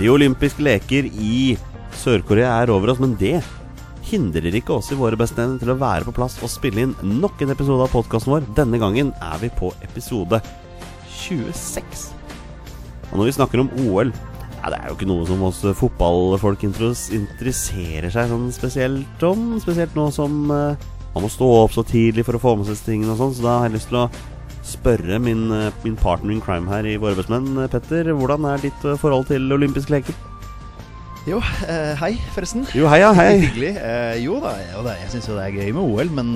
De olympiske leker i Sør-Korea er over oss, men det hindrer ikke oss i våre beste evner til å være på plass og spille inn nok en episode av podkasten vår. Denne gangen er vi på episode 26. Og når vi snakker om OL ja, Det er jo ikke noe som oss fotballfolk interesserer seg sånn spesielt om. Spesielt nå som eh, man må stå opp så tidlig for å få med seg tingene og sånn. Så da har jeg lyst til å spørre min, eh, min partner in crime her i Våre bestemenn, eh, Petter. Hvordan er ditt eh, forhold til olympiske leker? Jo, hei, forresten. Jo, hei, ja, hei. Hyggelig. Jo da, jo da jeg syns jo det er gøy med OL, men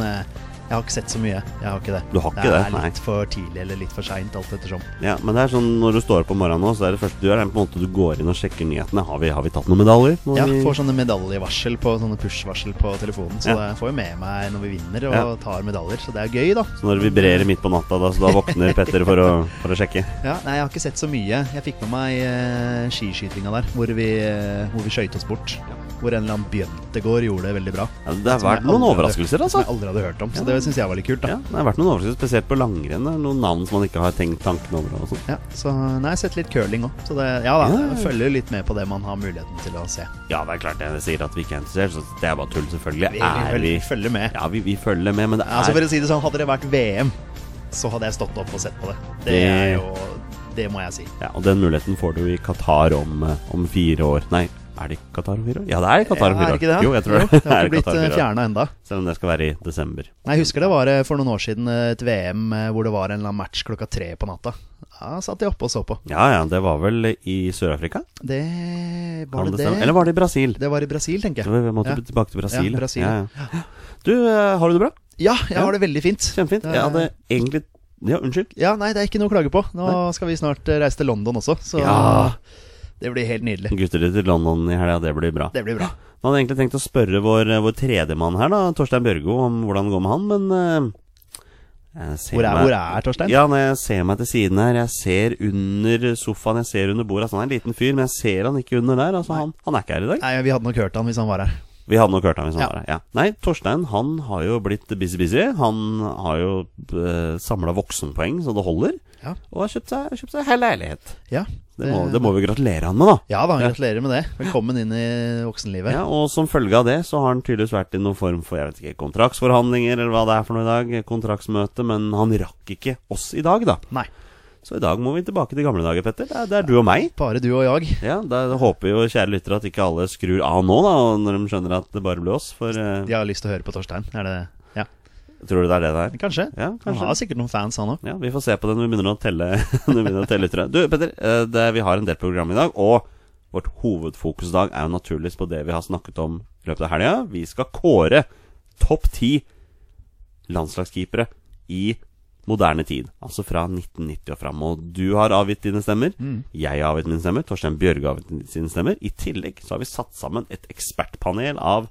jeg har ikke sett så mye. Jeg har ikke det. Du har ikke det det, er nei. litt for tidlig eller litt for seint, alt ettersom. Ja, men det er sånn når du står opp om morgenen nå, så er det første du gjør, er på en måte du går inn og sjekker nyhetene. Har vi, har vi tatt noen medaljer? Når Ja, vi- får sånne medaljevarsel på sånne push-varsel på telefonen, så Ja. det får jo med meg når vi vinner og Ja. tar medaljer, så det er gøy, da. Så når det vibrerer midt på natta, da, så da våkner Petter for å, for å sjekke? Ja, nei, jeg har ikke sett så mye. Jeg fikk med meg uh, skiskytinga der, hvor vi, uh, hvor vi skøyt oss bort. Hvor en eller annen Bjøntegård gjorde det veldig bra. Ja, det har vært noen overraskelser, altså. Som jeg aldri hadde hørt om, så det syns jeg var litt kult. da Ja, det har vært noen overraskelser, spesielt på langrenn. Noen navn som man ikke har tenkt tanken over. Og sånn. Ja, så nei, jeg har sett litt curling òg. Så det, ja da, jeg følger litt med på det man har muligheten til å se. Ja, det er klart jeg sier at vi ikke er interessert, så det er bare tull, selvfølgelig. Vi, er vi vi følger med. Ja, vi, vi følger med, men det er Altså for å si det sånn, Hadde det vært VM, så hadde jeg stått opp og sett på det. Det Det- er jo Det må jeg si. ja, Og den muligheten får du i Qatar om, eh, om fire år. Nei, er det Qatar om fire? Ja, det er Qatar om Ja, er det ikke det? Jo, jeg tror det. Det har ikke blitt år. fjerna enda. Selv om det skal være i desember. Nei, Jeg husker det var eh, for noen år siden eh, et VM eh, hvor det var en match klokka tre på natta. Ja, satt jeg oppe og så på. Ja ja, det var vel i Sør-Afrika? Det Var det det det? Eller var det i Brasil? Det var i Brasil, tenker Så jeg. vi måtte Ja. tilbake til Brasil. Ja, Brasil. Ja, ja. Du, eh, har du det bra? Ja, jeg har det veldig fint. Kjempefint. Jeg hadde egentlig Ja, unnskyld. Ja, nei, det er ikke noe å klage på. Nå skal vi snart eh, reise til London også, så Ja. Det blir helt nydelig. Gutter til London i helga, det blir bra. Det blir bra. Nå hadde egentlig tenkt å spørre vår, vår tredjemann her, da, Torstein Bjørgo, om hvordan det går med han, men eh, Hvor er, meg- hvor er Torstein? Ja, når jeg ser meg til siden her, jeg ser under sofaen, jeg ser under bordet. Altså, han er en liten fyr, men jeg ser han ikke under der. Altså, han, han er ikke her i dag. Nei, Vi hadde nok hørt han hvis han var her. Vi hadde nok hørt han hvis han Ja. var her. Ja. Nei, Torstein han har jo blitt busy-busy. Han har jo uh, samla voksenpoeng så det holder. Ja. Og har kjøpt seg, kjøpt seg hel leilighet. Ja, Det må, det må vi gratulere han med, da. Ja da, Ja. gratulerer med det. Velkommen inn i voksenlivet. Ja, og som følge av det så har han tydeligvis vært i noen form for jeg vet ikke, kontraktsforhandlinger eller hva det er for noe i dag. Kontraktsmøte. Men han rakk ikke oss i dag, da. Nei, Så i dag må vi tilbake til gamle dager, Petter. Det er, det er du og meg. bare du og jeg. Ja, Da håper jo kjære lyttere at ikke alle skrur av nå, da, når de skjønner at det bare blir oss. For uh... De har lyst til å høre på Torstein. Er det Ja, tror du det er det det er? kanskje. Ja, Han har sikkert noen fans, han òg. Ja, Vi får se på det når vi begynner å telle, begynner å telle lyttere. Du, Petter, eh, det, vi har en del program i dag, og vårt hovedfokusdag er jo naturligvis på det vi har snakket om i løpet av helga. Vi skal kåre topp ti landslagskeepere i moderne tid. Altså fra 1990 og fram. Og du har avgitt dine stemmer. Jeg har avgitt mine stemmer. Torstein Bjørge har avgitt sine stemmer. I tillegg så har vi satt sammen et ekspertpanel av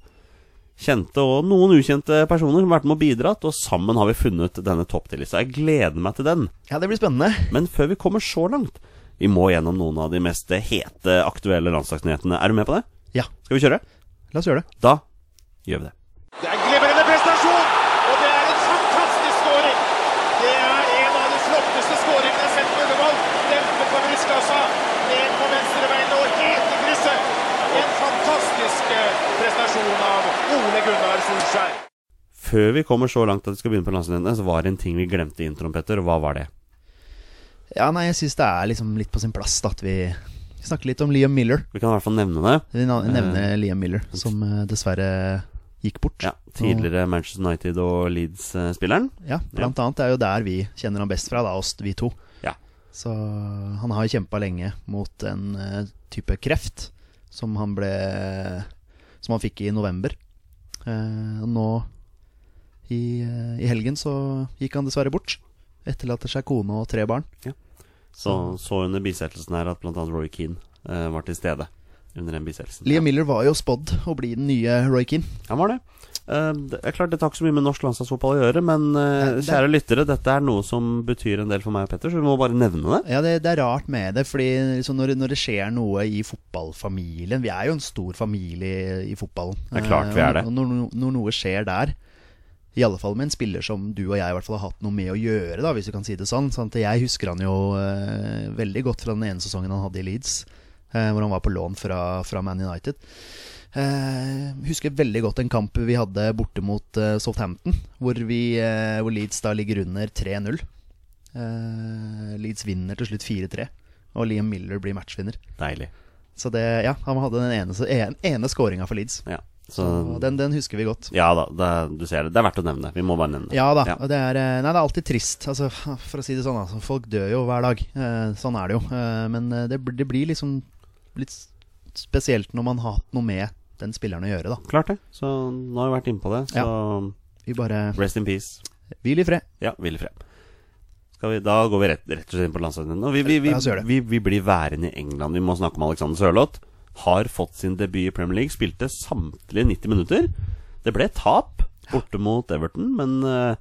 kjente og noen ukjente personer som har vært med og bidratt, og sammen har vi funnet denne topp 10-lista. Jeg gleder meg til den. Ja, det blir spennende. Men før vi kommer så langt, vi må gjennom noen av de mest hete, aktuelle landslagsnyhetene. Er du med på det? Ja, Skal vi kjøre? la oss gjøre det. Da gjør vi det. Det er en glimrende prestasjon, og det er en fantastisk skåring. Det er en av de flotteste skåringene jeg har sett på Ullevål. Dempet på brystkassa, ned på venstrebeina og helt i krysset. En fantastisk eh, prestasjon av Ole Gunnar Solskjær. Før vi kommer så langt at vi skal begynne på landslagene, så var det en ting vi glemte i introen, Petter. Hva var det? Ja, nei, jeg syns det er liksom litt på sin plass da, at vi snakker litt om Liam Miller. Vi kan i hvert fall nevne det. Vi nevner nevner Liam Miller, som eh, dessverre gikk bort. Ja, Tidligere Manchester United og Leeds-spilleren. Ja, blant annet er jo der vi kjenner han best fra, da, oss vi to. Ja. Så han har jo kjempa lenge mot en uh, type kreft som han ble Som han fikk i november. Uh, nå i, eh, i helgen så gikk han dessverre bort. Etterlater seg kone og tre barn. Så så under bisettelsen her at bl.a. Roy Keane eh, var til stede under den bisettelsen. Liam Miller var jo spådd å bli den nye Roy Keane. Han var det. Eh, det er klart Det tar ikke så mye med norsk landslagsfotball å gjøre, men eh, det- kjære lyttere, dette er noe som betyr en del for meg og Petter, så vi må bare nevne det. Ja, det, det er rart med det, fordi liksom når, når det skjer noe i fotballfamilien Vi er jo en stor familie i fotballen. Det er klart vi er Eh, det. Og når, når noe skjer der, I alle fall med en spiller som du og jeg i hvert fall har hatt noe med å gjøre, da, hvis du kan si det sånn. sånn jeg husker han jo eh, veldig godt fra den ene sesongen han hadde i Leeds, eh, hvor han var på lån fra, fra Man United. Eh, husker veldig godt en kamp vi hadde borte mot eh, Southampton, hvor, vi, eh, hvor Leeds da ligger under 3-0. Eh, Leeds vinner til slutt 4-3, og Liam Miller blir matchvinner. Deilig. Så det, ja, han hadde den ene, en, ene skåringa for Leeds. Ja. Så Så den, den husker vi godt. Ja da, det, du ser det. Det er verdt å nevne. Vi må bare nevne det. Ja da. Ja. Det er, eh, nei, det er alltid trist. Altså, for å si det sånn, altså, folk dør jo hver dag. Eh, sånn er det jo. Eh, men det, det blir liksom litt spesielt når man har hatt noe med den spilleren å gjøre, da. Klart det. Så nå har vi vært inne på det. Så Vi bare rest in peace. Hvil i fred. Ja, hvil i fred. Skal vi, da går vi rett, rett og slett inn på landslaget. Og vi, vi, vi blir værende i England. Vi må snakke om Alexander Sørloth. Har fått sin debut i Premier League. Spilte samtlige 90 minutter. Det ble tap borte mot Everton, men eh,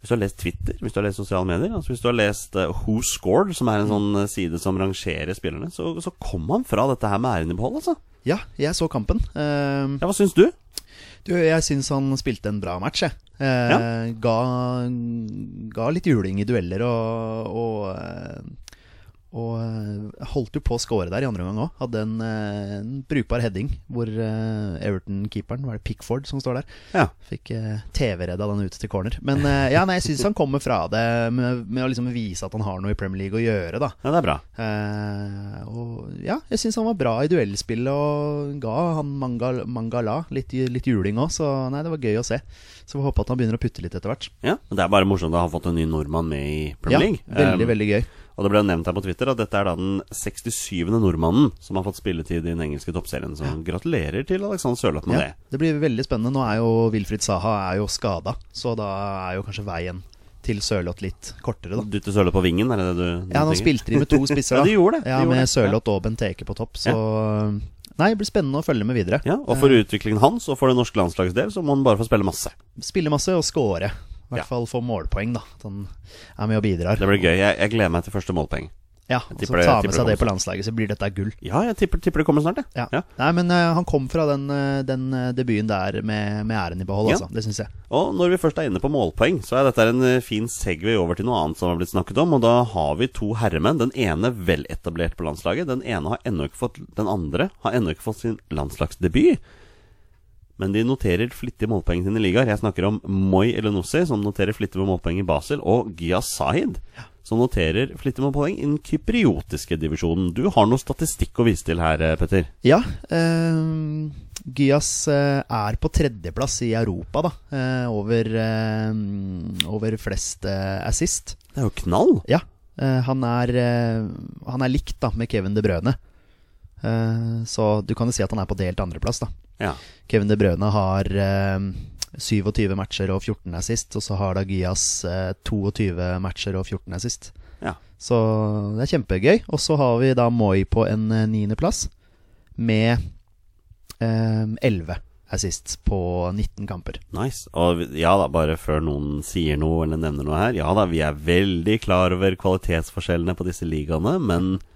hvis du har lest Twitter, hvis du har lest sosiale medier, altså hvis du har lest eh, Who Scored, som er en sånn eh, side som rangerer spillerne, så, så kom han fra dette her med æren i behold, altså. Ja, jeg så kampen. Uh, Ja, hva syns du? du, jeg syns han spilte en bra match, jeg. Eh, ga, ga litt juling i dueller og, og, og eh, holdt jo på å score der i andre omgang òg. Hadde en, eh, en brukbar heading hvor eh, Everton-keeperen, var det Pickford som står der, Ja. fikk TV-redda den ut til corner. Men ja, nei, jeg syns han kommer fra det med, med å liksom vise at han har noe i Premier League å gjøre, da. Ja, det er bra. Eh, og ja, jeg syns han var bra i duellspillet og ga han Mangala litt, litt juling òg, så nei, det var gøy å se. Så vi håper at han begynner å putte litt etter hvert. Ja, men Det er bare morsomt å ha fått en ny nordmann med i Premier League. Ja, veldig, Um, veldig gøy. Og det ble nevnt her på Twitter at dette er da den 67. nordmannen som har fått spilletid i den engelske toppserien. Så gratulerer til Alexander Sørloth med Ja, det. det blir veldig spennende. Nå er jo Wilfried Saha er jo skada, så da er jo kanskje veien til Sørloth litt kortere, da. Dytte Sørloth på vingen, er det det du, du Ja, nå spilte de med to spisser, da. Ja, de gjorde det, de Ja, gjorde Med. Sørloth og Benteke på topp, så Nei, det blir spennende å følge med videre. Ja, Og for utviklingen hans og for det norske landslagets del, så må han bare få spille masse. Spille masse og score. I hvert Ja. fall få målpoeng, da. At han er med og bidrar. Det blir gøy. Jeg, jeg gleder meg til første målpoeng. Ja, og så tar ta med seg det det på landslaget, så blir dette gull. Ja, jeg tipper, tipper det kommer snart, jeg. Ja. Ja. Nei, men uh, han kom fra den, eh, den eh, debuten der med, med æren i behold, Ja. altså. Det syns jeg. Og når vi først er inne på målpoeng, så er dette en fin segway over til noe annet som har blitt snakket om. Og da har vi to herremenn. Den ene veletablert på landslaget. Den ene har ennå ikke fått Den andre har ennå ikke fått sin landslagsdebut. Men de noterer flittig målpoeng sine ligaer. Jeg snakker om Moi Elenossi, som noterer flittig med målpoeng i Basel, og Giyas Sahid, som noterer flittig med poeng i den kypriotiske divisjonen. Du har noe statistikk å vise til her, eh, Petter. Ja. Eh, Gyas eh, er på tredjeplass i Europa, da. Eh, over, eh, over flest eh, assist. Det er jo knall! Ja. Han, er, han er likt da med Kevin De Brøne. Eh, så du kan jo si at han er på delt andreplass, da. Ja. Kevin De Brøne har 27 matcher og 14 assist, og så har da Gyas eh, 22 matcher og 14 assist. ja. Så det er kjempegøy. Og så har vi da Moi på en eh, niendeplass med eh, 11 assist på 19 kamper. Nice. Og ja da, bare før noen sier noe eller nevner noe her. Ja da, vi er veldig klar over kvalitetsforskjellene på disse ligaene, men eh,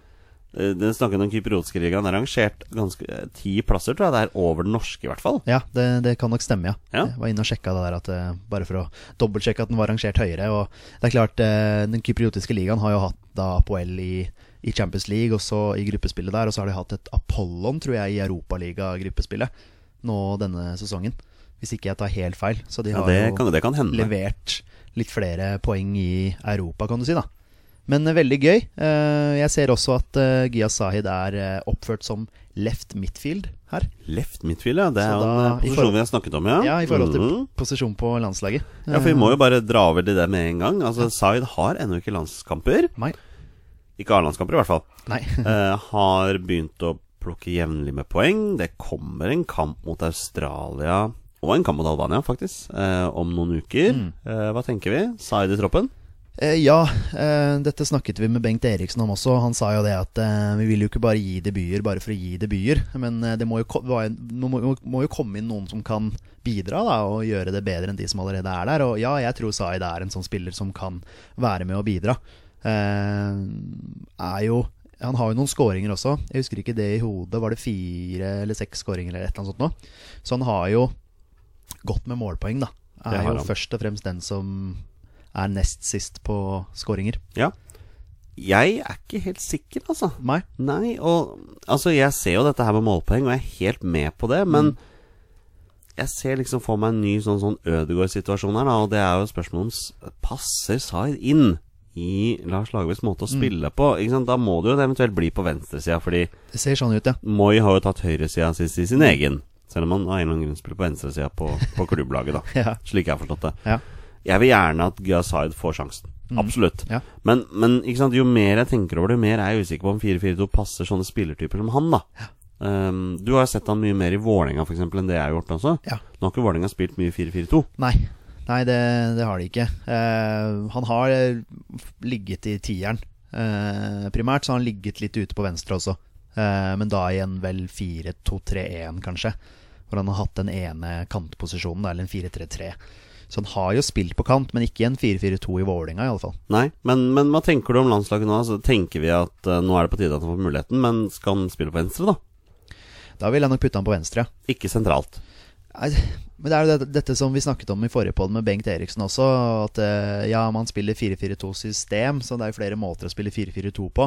den snakken om kypriotiske ligaen er rangert ganske eh, ti plasser, tror jeg det er, over den norske, i hvert fall. Ja, det, det kan nok stemme, ja. Ja. Jeg var inne og sjekka det der at, eh, bare for å dobbeltsjekke at den var rangert høyere. Og det er klart, eh, den kypriotiske ligaen har jo hatt da Apoel i, i Champions League, og så i gruppespillet der, og så har de hatt et Apollon, tror jeg, i Europaliga-gruppespillet nå denne sesongen. Hvis ikke jeg tar helt feil. Så de Ja, har det jo kan, det kan levert litt flere poeng i Europa, kan du si, da. Men eh, veldig gøy. Eh, jeg ser også at Gia Giyas Sahid er eh, oppført som left midfield her. Left midfield, ja. Det er jo en eh, posisjon vi har snakket om, ja. Ja, i forhold til mm. posisjon på landslaget. Ja, for vi må jo bare dra over til det med en gang. Altså, Zaid har ennå ikke landskamper. Nei. Ikke A-landskamper, i hvert fall. Nei. Eh, har begynt å plukke jevnlig med poeng. Det kommer en kamp mot Australia og en kamp mot Albania, faktisk, eh, om noen uker. Mm. Eh, hva tenker vi? Zaid i troppen? Eh, ja, eh, dette snakket vi med Bengt Eriksen om også. Han sa jo det at eh, vi vil jo ikke bare gi debuter bare for å gi debuter. Men det må jo, må, jo komme inn noen som kan bidra da, og gjøre det bedre enn de som allerede er der. Og ja, jeg tror Zaid er en sånn spiller som kan være med og bidra. Eh, er jo han har jo noen skåringer også. Jeg husker ikke det i hodet. Var det fire eller seks skåringer eller et eller annet sånt nå? Så han har jo godt med målpoeng, da. Er jo først og fremst den som er nest sist på skåringer. Ja. Jeg er ikke helt sikker, altså. Nei. Nei, og altså, jeg ser jo dette her med målpoeng, og jeg er helt med på det, men jeg ser liksom for meg en ny sånn, sånn Ødegaard-situasjon her, da, og det er jo spørsmålet om passer Zaid inn i Lars Lagerbäcks måte å spille på. Ikke sant? Da må det jo eventuelt bli på venstresida, fordi Det ser sånn ut, ja. Moi har jo tatt høyresida sist i sin egen. Selv om han av en eller annen grunn spiller på venstresida på, på klubblaget, da. Ja. Slik jeg har forstått det. Ja. Jeg vil gjerne at Gazzaid får sjansen. Absolutt. Ja. Men, men jo mer jeg tenker over det, jo mer er jeg usikker på om 4-4-2 passer sånne spillertyper som han, da. Um, du har sett han mye mer i Vålerenga for eksempel, enn det jeg har gjort også. Ja. Nå har ikke Vålerenga spilt mye 4-4-2. Nei. Nei, det, det har de ikke. Uh, han har eh, ligget i tieren uh, primært, så har han ligget litt ute på venstre også. Uh, men da i en vel 4-2-3-1, kanskje. Hvor han har hatt den ene kantposisjonen, eller en 4-3-3. Så han har jo spilt på kant, men ikke i en 4-4-2 i Vålerenga, fall. Nei, men, men hva tenker du om landslaget nå? Altså, tenker vi at uh, nå er det på tide at han får muligheten, men skal han spille på venstre, da? Da vil jeg nok putte han på venstre. Ikke sentralt. Nei, Men det er jo dette, dette som vi snakket om i forrige podd med Bengt Eriksen også. At eh, ja, man spiller 4-4-2-system, så det er jo flere måter å spille 4-4-2 på.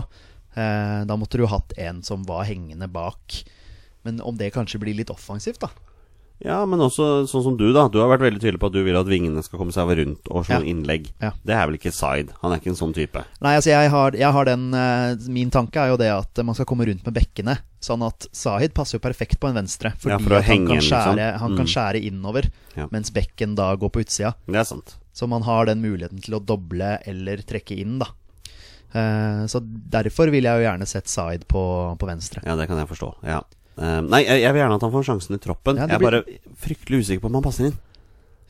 Eh, da måtte du hatt en som var hengende bak. Men om det kanskje blir litt offensivt, da. Ja, men også sånn som du, da. Du har vært veldig tydelig på at du vil at vingene skal komme seg rundt og slå Ja. innlegg. Ja. Det er vel ikke side? Han er ikke en sånn type. Nei, altså jeg har, jeg har den eh, Min tanke er jo det at man skal komme rundt med bekkene. Sånn at Sahid passer jo perfekt på en venstre. Fordi Ja, for han, kan skjære, liksom. han Mm. kan skjære innover, mens bekken da går på utsida. Det er sant. Så man har den muligheten til å doble eller trekke inn, da. Eh, så derfor vil jeg jo gjerne sett Zaid på, på venstre. Ja, det kan jeg forstå. Ja. Eh, nei, jeg, jeg vil gjerne at han får sjansen i troppen. Ja, jeg er blir- bare fryktelig usikker på om han passer inn.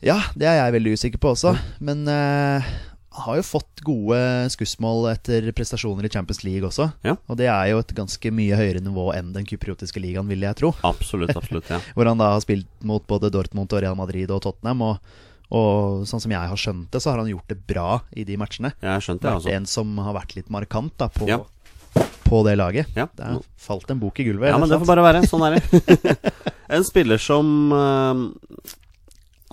Ja, det er jeg veldig usikker på også. Men uh, han har jo fått gode skussmål etter prestasjoner i Champions League også. Ja. Og det er jo et ganske mye høyere nivå enn den kypriotiske ligaen, vil jeg tro. Absolutt, absolutt. ja Hvor han da har spilt mot både Dortmund og Real Madrid og Tottenham. Og, og sånn som jeg har skjønt det, så har han gjort det bra i de matchene. Jeg har skjønt det, Vært altså. en som har vært litt markant da på, Ja. På det laget. Ja. Det er falt en bok i gulvet. Ja, men det får bare være. Sånn er det. en spiller som uh,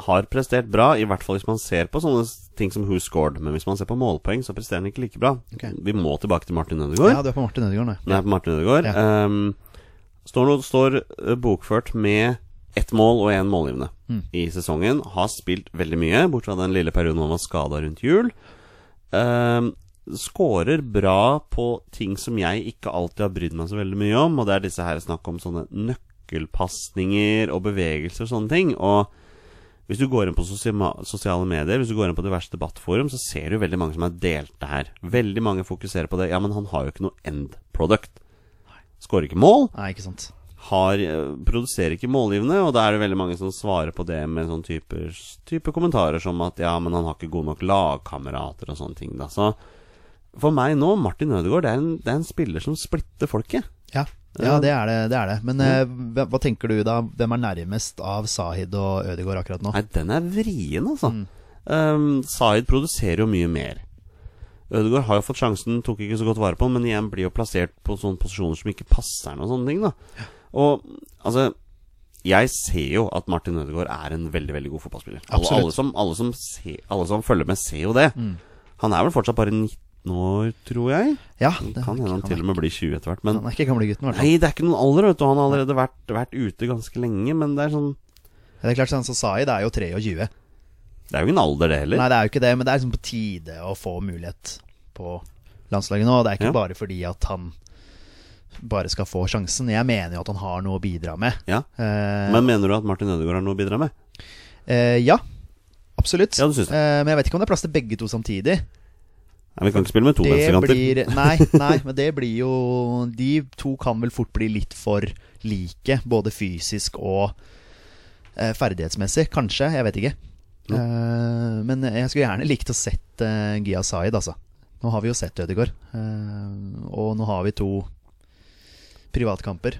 har prestert bra, i hvert fall hvis man ser på sånne ting som who scored. Men hvis man ser på målpoeng, så presterer han ikke like bra. Okay. Vi må tilbake til Martin Ødegaard. Ja, du er på Martin Ødegaard nå. Jeg er på Martin Ødegaard. Ehm, står, står eh, bokført med ett mål og én målgivende Mm. i sesongen. Har spilt veldig mye, bortsett fra den lille perioden han var skada rundt jul. Um, Skårer bra på ting som jeg ikke alltid har brydd meg så veldig mye om, og det er disse her snakk om sånne nøkkelpasninger og bevegelser og sånne ting. Og hvis du går inn på sosiale medier, hvis du går inn på diverse debattforum, så ser du veldig mange som har delt det her. Veldig mange fokuserer på det. Ja, men han har jo ikke noe end product. Skårer ikke mål, Nei, ikke sant. har, eh, produserer ikke målgivende, og da er det veldig mange som svarer på det med sånne typer, type kommentarer som at ja, men han har ikke gode nok lagkamerater og sånne ting, da. Så for meg nå, Martin Ødegaard, det er en, det er en spiller som splitter folket. Ja, ja det, er det, det er det. Men eh, hva, hva tenker du da? Hvem er nærmest av Sahid og Ødegaard akkurat nå? Nei, den er vrien, altså. Mm. Um, Sahid produserer jo mye mer. Ødegaard har jo fått sjansen, tok ikke så godt vare på den, men igjen blir jo plassert på sånne posisjoner som ikke passer han og sånne ting, da. Og altså Jeg ser jo at Martin Ødegaard er en veldig veldig god fotballspiller. Alle, alle, som, alle, som ser, alle som følger med, ser jo det. Mm. Han er vel fortsatt bare 19 år, tror jeg. Ja, Det kan hende han til og med blir 20 etter hvert. Men Han er ikke gamlegutten, i hvert fall. nei, det er ikke noen alder, vet du. Han har allerede vært, vært ute ganske lenge, men det er sånn Det er klart, sånn som Sahid er jo 23. Det er jo ingen alder, det heller. Nei, det er jo ikke det, men det er liksom på tide å få mulighet på landslaget nå. Det er ikke Ja. bare fordi at han bare skal få sjansen. Jeg mener jo at han har noe å bidra med. Ja. Eh, Men mener du at Martin Ødegaard har noe å bidra med? eh, ja, absolutt. Ja, du det. Eh, men jeg vet ikke om det er plass til begge to samtidig. Nei, vi kan ikke spille med to Det venstrekanter. blir Nei, nei, men det blir jo De to kan vel fort bli litt for like, både fysisk og eh, ferdighetsmessig. Kanskje, jeg vet ikke. Eh, men jeg skulle gjerne likt å sett uh, Gia Zaid, altså. Nå har vi jo sett Ødegaard. eh, og nå har vi to privatkamper.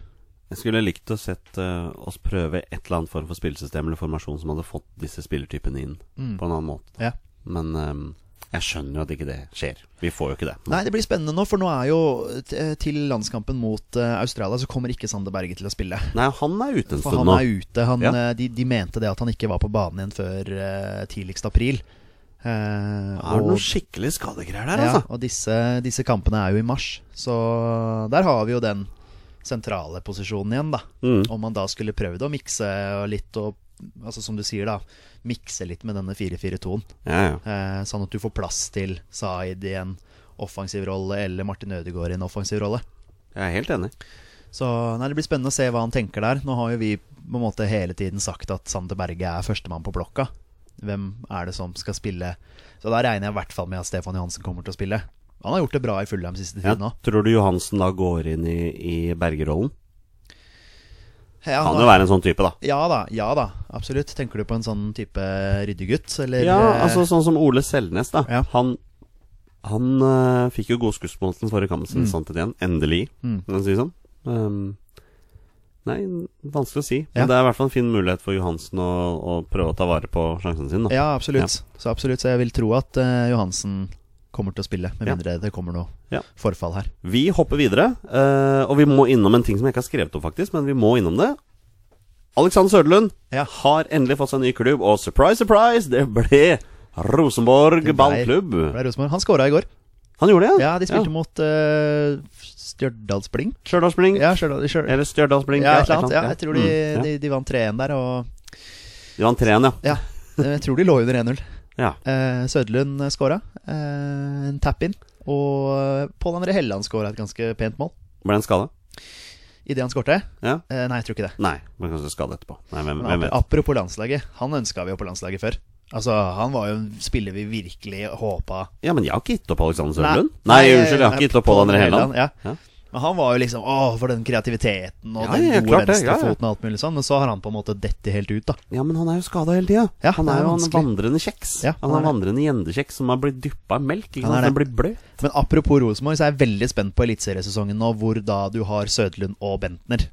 Jeg skulle likt å sett eh, oss prøve et eller annet form for spillesystem eller formasjon som hadde fått disse spillertypene inn Mm. på en annen måte. Ja. Men ehm, Jeg skjønner jo at ikke det skjer. Vi får jo ikke det. Nei, det blir spennende nå, for nå er jo til landskampen mot eh, Australia så kommer ikke Sander Berge til å spille. Nei, han er ute en For nå. han er ute. Han, Ja. eh, de, de mente det at han ikke var på banen igjen før eh, tidligst april. Eh, Er det noen skikkelig skadegreier der, ja, altså? og disse, disse kampene er jo i mars, så der har vi jo den sentrale posisjonen igjen, da. Mm. Om man da skulle prøvd å mikse litt og Altså som du sier, da. Mikse litt med denne 4-4-2-en. Ja, ja. Eh, sånn at du får plass til Zaid i en offensiv rolle, eller Martin Ødegaard i en offensiv rolle. Jeg er helt enig. Så nei, det blir spennende å se hva han tenker der. Nå har jo vi på en måte hele tiden sagt at Sander Berge er førstemann på blokka. Hvem er det som skal spille? Så da regner jeg i hvert fall med at Stefan Johansen kommer til å spille. Han har gjort det bra i Fullheim siste tiden òg. Tror du Johansen da går inn i, i Bergerollen? Ja, Kan jo være en sånn type, da. ja da, ja da, absolutt. Tenker du på en sånn type ryddegutt, eller? Ja, eh, altså sånn som Ole Selnes, da. Ja. Han, han uh, fikk jo god skussmål til den forrige kampen sin, sant igjen. Endelig, Mm. kan man si sånn. Um, nei, vanskelig å si. Men Ja. det er i hvert fall en fin mulighet for Johansen å, å prøve å ta vare på sjansen sin, da. Ja, absolutt. Så absolutt, så jeg vil tro at uh, Johansen kommer til å spille, med Ja. mindre det kommer noe Ja. forfall her. Vi hopper videre, øh, og vi må innom en ting som jeg ikke har skrevet opp, faktisk, men vi må innom det. Alexander Søderlund Ja. har endelig fått seg en ny klubb, og surprise, surprise, det ble Rosenborg Det ble- ballklubb. Ble Rosenborg. Han skåra i går. Han gjorde det, Ja, de spilte mot uh, Stjørdalsblink. Stjørdalsblink. Ja, Stjørdal, Stjørdal. Eller Stjørdalsblink. Ja, ja, et eller annet. Ja, jeg tror de, Mm, ja. de, de vant 3-1 der, og De vant 3-1, ja. Ja, jeg tror de lå under 1-0. Ja. Eh, Søderlund skåra. Eh, en tap-in. Og Pål André Helland skåra et ganske pent mål. Ble han skada? Idet han skårte? Ja. Eh, nei, jeg tror ikke det. Nei, men kanskje skade etterpå. Nei, hvem, Men hvem vet. apropos landslaget. Han ønska vi jo på landslaget før. Altså, Han var jo en spiller vi virkelig håpa Ja, men jeg har ikke gitt opp Alexander. Sørlund. Nei, Nei, unnskyld, jeg har ikke gitt opp Pål André Helland. Ja. Ja. Men han var jo liksom Å, for den kreativiteten og Ja, den gode venstrefoten og alt mulig sånn. Men så har han på en måte dette helt ut, da. Ja, men han er jo skada hele tida. Ja, han er jo en vandrende kjeks. Ja, han han er en vandrende gjendekjeks som har blitt dyppa i melk. Ikke Han sant? Den blir bløt. Men apropos Rosenborg, så er jeg veldig spent på eliteseriesesongen nå, hvor da du har Sødlund og Bentner.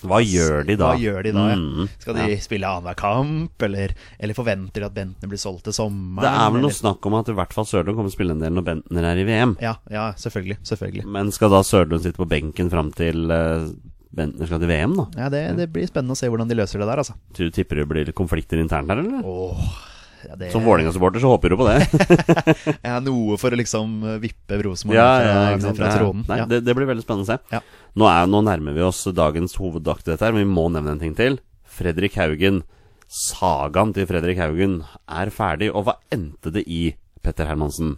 Hva gjør de da? Hva gjør de da? Ja? Mm, Skal de ja. spille annenhver kamp, eller, eller forventer de at Bentner blir solgt til sommeren? Det er vel noe eller- snakk om at i hvert fall Sørlund kommer til å spille en del når Bentner er i VM. Ja, ja, selvfølgelig. selvfølgelig. Men skal da Sørlund sitte på benken fram til uh, Bentner skal til VM, da? Ja, det, det blir spennende å se hvordan de løser det der, altså. Du tipper det blir konflikter internt her, eller? Åh, ja, det, Som Vålerenga-supporter så håper du på det. Ja, noe for å liksom vippe Rosenborg ja, fra, ja, fra tronen. Nei, Ja. det, det blir veldig spennende å se. Nå, er, nå nærmer vi oss dagens hovedakt her, men vi må nevne en ting til. Fredrik Haugen. Sagaen til Fredrik Haugen er ferdig, og hva endte det i, Petter Hermansen?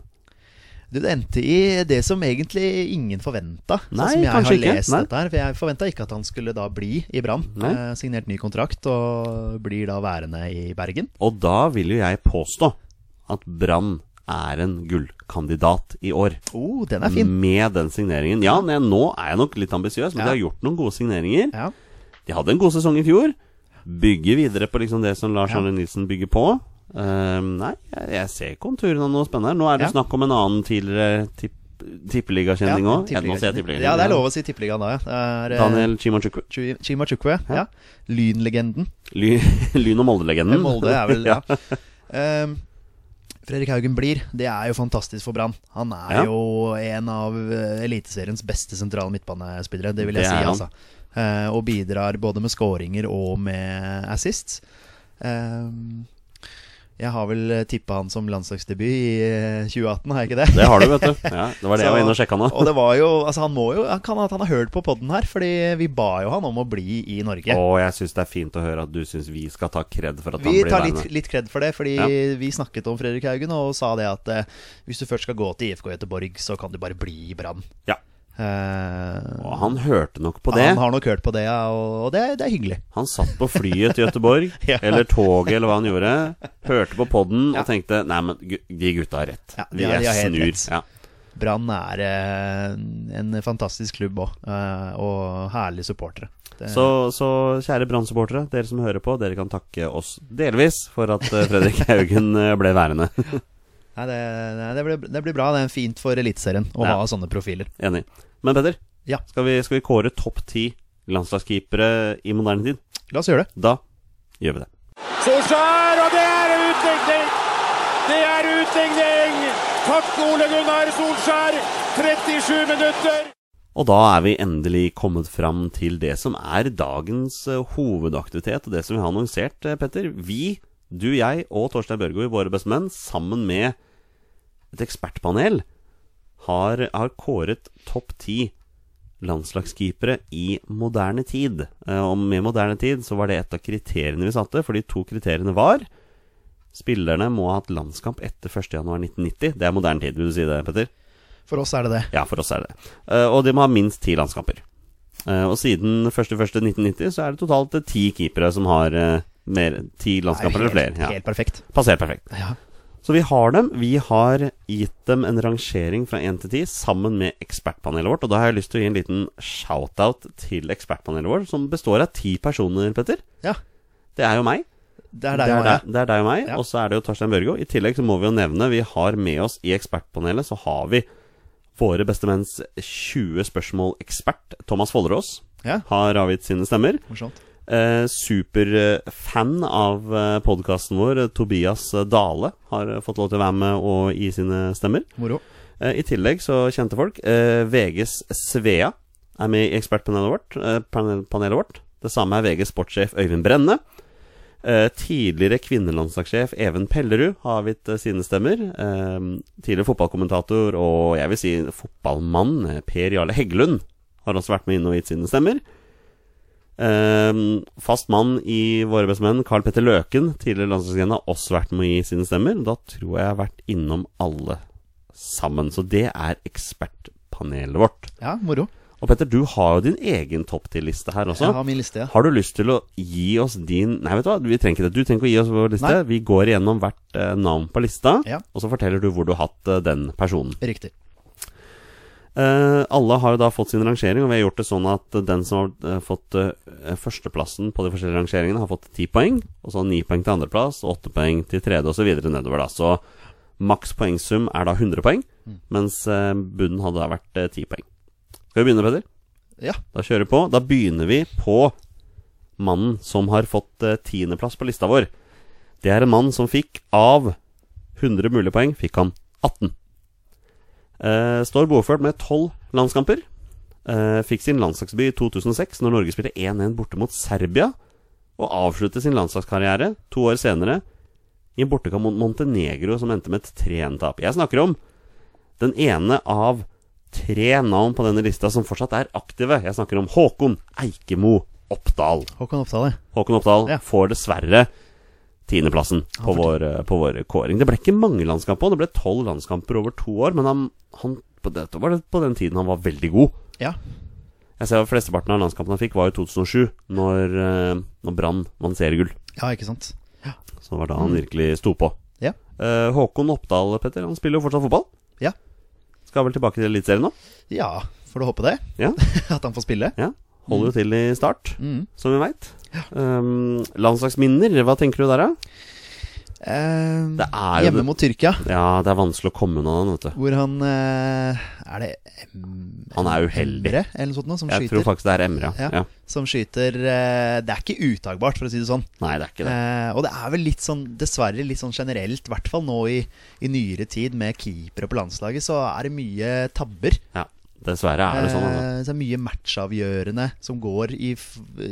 Du, det endte i det som egentlig ingen forventa, sånn Nei, som jeg har ikke. lest Nei. dette her. For jeg forventa ikke at han skulle da bli i Brann. Eh, signert ny kontrakt og blir da værende i Bergen. Og da vil jo jeg påstå at Brann er en gullkandidat i år. Oh, den er fin. Med den signeringen. Ja, nå er jeg nok litt ambisiøs, men Ja. de har gjort noen gode signeringer. Ja. De hadde en god sesong i fjor. Bygger videre på liksom det som Lars Ja. Arne Nilsen bygger på. Ehm, nei, jeg, jeg ser konturene av noe spennende. her. Nå er det Ja. snakk om en annen tidligere tipp, tippeligakjenning òg. Ja, tippeligaen. Ja, det er lov å si tippeligaen da, ja. Er, eh, Daniel Chimachukwe. Chi- Ja. ja. Lynlegenden. Ly, Lyn- og Molde-legenden. Molde er vel ja. Ehm, Fredrik Haugen blir. Det er jo fantastisk for Brann. Han er Ja. jo en av eh, Eliteseriens beste sentrale midtbanespillere, det vil jeg Det si. altså Uh, Og bidrar både med skåringer og med assists. Ehm, jeg har vel tippa han som landslagsdebut i eh, 2018, har jeg ikke det? Det har du, vet du. Ja, det var det jeg var inne og sjekka nå. Og det var jo Altså han må jo Han kan at han har hørt på podden her, Fordi vi ba jo han om å bli i Norge. Og jeg syns det er fint å høre at du syns vi skal ta kred for at han Vi blir tar Vi litt, litt kred for det, fordi Ja. vi snakket om Fredrik Haugen og sa det at eh, hvis du først skal gå til IFK Göteborg, så kan du bare bli i Brann. Ja. Eh, Og han hørte nok på det. Han har nok hørt på det, ja, og, og det, det er hyggelig. Han satt på flyet til Gøteborg, Ja. eller toget, eller hva han gjorde. Hørte på podden Ja. og tenkte Nei, men de gutta har rett. Ja, de er de har helt snur. rett. Ja. Brann er eh, en fantastisk klubb òg, og herlige supportere. Det- Så, så kjære Brann-supportere, dere som hører på, dere kan takke oss delvis for at eh, Fredrik Haugen eh, ble værende. Nei, det, det, blir, det blir bra. Det er fint for Eliteserien å Ja. ha sånne profiler. Enig. Men Petter, Ja. skal, vi, skal vi kåre topp ti landslagskeepere i moderne tid? La oss gjøre det. Da gjør vi det. Solskjær, og det er utligning! Det er utligning! Takk, Ole Gunnar Solskjær. 37 minutter. Og da er vi endelig kommet fram til det som er dagens eh, hovedaktivitet, og det som vi har annonsert, eh, Petter. Vi, du, jeg og Torstein Børgo, våre bestemenn, sammen med et ekspertpanel, har, har kåret topp ti landslagskeepere i moderne tid. Eh, Og med moderne tid så var det et av kriteriene vi satte, for de to kriteriene var Spillerne må ha hatt landskamp etter 1.1.1990. Det er moderne tid, vil du si det, Petter? For oss er det det. Ja, for oss er det det. Eh, og de må ha minst ti landskamper. Eh, og siden 1.1.1990 så er det totalt ti keepere som har mer, ti landskamper eller flere. Ja. helt perfekt. Passert perfekt. Ja. Så vi har dem. Vi har gitt dem en rangering fra 1 til 10 sammen med ekspertpanelet vårt. Og da har jeg lyst til å gi en liten shout-out til ekspertpanelet vårt, som består av ti personer, Petter. ja. Det er jo meg. Det er Det deg er, og deg, meg. det er deg og meg, Ja. og så er det jo Torstein Børgo. I tillegg så må vi jo nevne Vi har med oss i ekspertpanelet Så har vi våre bestemenns 20 spørsmål-ekspert Thomas Follerås. Ja, Har avgitt sine stemmer. morsomt. Eh, Superfan av eh, podkasten vår, eh, Tobias Dale, har eh, fått lov til å være med og gi sine stemmer. Moro. Eh, I tillegg så kjente folk eh, VGs Svea er med i ekspertpanelet vårt. Eh, panel, vårt. Det samme er VGs sportssjef Øyvind Brenne. Eh, tidligere kvinnelandslagssjef Even Pellerud har avgitt eh, sine stemmer. Eh, tidligere fotballkommentator og jeg vil si fotballmann eh, Per Jarle Heggelund har også vært med inn og gitt sine stemmer. Eh, fast mann i Våre bestemenn, Carl Petter Løken, tidligere landslagslegende, har også vært med å gi sine stemmer. Da tror jeg jeg har vært innom alle sammen. Så det er ekspertpanelet vårt. Ja, moro. Og Petter, du har jo din egen topp til liste her også. Jeg har min liste, ja. Har du lyst til å gi oss din Nei, vet du hva, vi trenger ikke det. Du trenger ikke å gi oss vår liste. Nei. Vi går igjennom hvert eh, navn på lista, Ja. og så forteller du hvor du har hatt eh, den personen. Riktig. Eh, alle har jo da fått sin rangering, og vi har gjort det sånn at den som har eh, fått eh, førsteplassen på de forskjellige rangeringene, har fått ti poeng. Og så ni poeng til andreplass, åtte poeng til tredje, videre nedover, da. Så maks poengsum er da 100 poeng, mens eh, bunnen hadde da vært ti poeng. Skal vi begynne, Peder? Ja. Da kjører vi på. Da begynner vi på mannen som har fått tiendeplass på lista vår. Det er en mann som fikk av 100 mulige poeng, fikk han 18. Eh, står bordført med 12 landskamper. Eh, fikk sin landslagsby i 2006 når Norge spilte 1-1 borte mot Serbia. Og avsluttet sin landslagskarriere to år senere i en bortekamp mot Montenegro som endte med et 3-1-tap. Jeg snakker om den ene av tre navn på denne lista som fortsatt er aktive. Jeg snakker om Håkon Eikemo Oppdal. Håkon Oppdal, ja. Håkon Oppdal Ja. får dessverre tiendeplassen på, ja, vår, eh, på vår kåring. Det ble ikke mange landskamper, det ble tolv landskamper over to år, men han, han på, dette var det på den tiden han var veldig god. Ja. Jeg ser at Flesteparten av landskampene han fikk, var i 2007, når, eh, når Brann vant seriegull. ja, ikke sant. Så det var da han virkelig sto på. Ja. Eh, Håkon Oppdal, Petter, han spiller jo fortsatt fotball. Ja. Skal vel tilbake til Eliteserien nå? Ja, får du håpe det. Ja. At han får spille. Ja. Holder jo til i start, Mm. som vi veit. Um, landslagsminner, hva tenker du der, da? Uh, Det er hjemme det- mot Tyrkia, Ja, det er vanskelig å komme unna den, vet du. hvor han uh, Er det em, Han er uheldig. Emre eller noe sånt som Jeg skyter? tror faktisk det er Emre, ja. Ja. ja. Som skyter uh, Det er ikke utagbart, for å si det sånn. Nei, det er ikke det. Eh, og det er vel litt sånn, dessverre litt sånn generelt, i hvert fall nå i, i nyere tid med keepere på landslaget, så er det mye tabber. Ja, Dessverre er det sånn. Altså. Eh, så er mye matchavgjørende som, går i,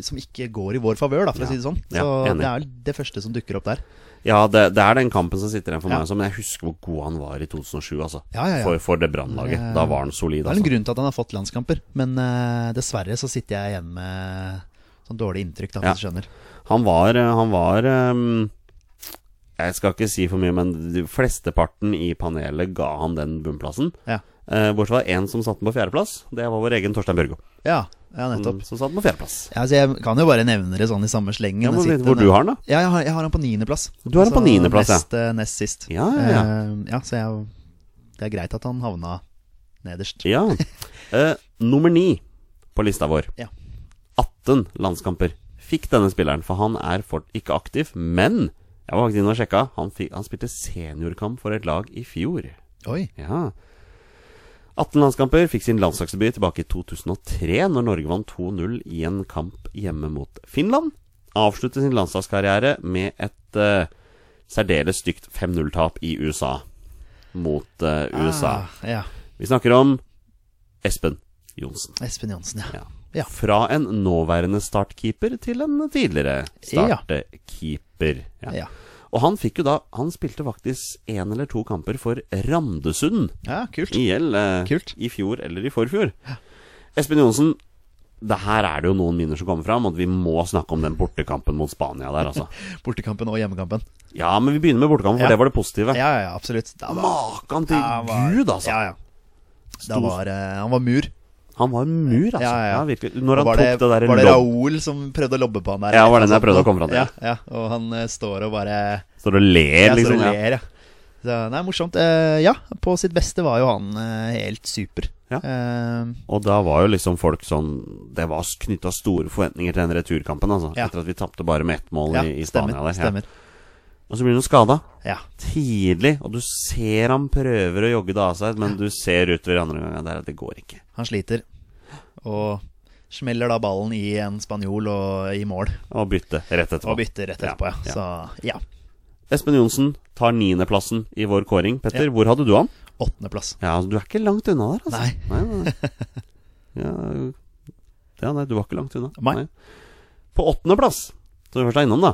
som ikke går i vår favør, for Ja. å si det sånn. Så ja, det er det første som dukker opp der. Ja, det, det er den kampen som sitter igjen for meg også, men jeg husker hvor god han var i 2007, altså. For, for det brannlaget. Eh, Da var han solid, Det er en altså. grunn til at han har fått landskamper, men uh, dessverre så sitter jeg igjen med sånn dårlig inntrykk, da, hvis du skjønner. Han var, han var um, Jeg skal ikke si for mye, men de flesteparten i panelet ga han den bunnplassen. Ja. Eh, bortsett fra én som satte den på fjerdeplass. Det var vår egen Torstein Børgo. Ja, ja nettopp. Som satte den på fjerdeplass. Ja, altså jeg kan jo bare nevne det sånn i samme slengen. Ja, men hvor du har den, da? Ja, jeg har, jeg har den på niendeplass. Du har den på niendeplass, ja. nest, eh, Nest sist. Ja, ja, ja. Uh, ja, så jeg, det er greit at han havna nederst. Ja. Uh, nummer ni på lista vår. Ja. 18 landskamper fikk denne spilleren, for han er fort ikke aktiv. Men jeg var faktisk inne og sjekka. Han, fikk, han spilte seniorkamp for et lag i fjor. Oi. Ja 18 landskamper, fikk sin landslagsdebut tilbake i 2003, når Norge vant 2-0 i en kamp hjemme mot Finland. Avsluttet sin landslagskarriere med et uh, særdeles stygt 5-0-tap i USA mot uh, USA. Ah, ja. Vi snakker om Espen Johnsen. Espen Johnsen, ja. Ja. Fra en nåværende startkeeper til en tidligere startkeeper. Ja. Ja, Og han fikk jo da Han spilte faktisk én eller to kamper for Randesund ja kult. IL eh, Kult. i fjor eller i forfjor. Espen Johnsen, det her er det jo noen minner som kommer fram, og vi må snakke om den bortekampen mot Spania der, altså. Bortekampen og hjemmekampen. Ja, men vi begynner med bortekampen, for Ja. det var det positive. Ja, ja, ja, absolutt. Var- Makan til var- Gud, altså! Ja, ja. Stor- var, eh, han var mur. Han var en mur, altså. Ja, ja, ja. Når han var tok det, det, der var det Raoul som prøvde å lobbe på han der? Ja, var den eller jeg prøvde å komme fram til. Ja, ja, og han uh, står og bare Står og ler, ja, står liksom. og ler, ja. Så, nei, morsomt. Uh, ja, på sitt beste var jo han uh, helt super. Ja. Og da var jo liksom folk sånn Det var knytta store forventninger til den returkampen, altså. Etter at vi tapte bare med ett mål i, i Spania stemmer. der. Ja. stemmer. Og så blir han skada. Ja. Tidlig. Og du ser han prøver å jogge det av seg, men du ser utover andre gangen der at det går ikke. Han sliter. Og smeller da ballen i en spanjol og i mål. Og bytte rett etterpå. Og bytter rett etterpå, ja. Ja, Så ja. Espen Johnsen tar niendeplassen i vår kåring. Petter, hvor hadde du han? Åttendeplass. Ja, altså, Du er ikke langt unna der, altså. Nei. nei, nei. Ja, ja, nei, du var ikke langt unna. Nei. På åttendeplass, som vi først er innom, da.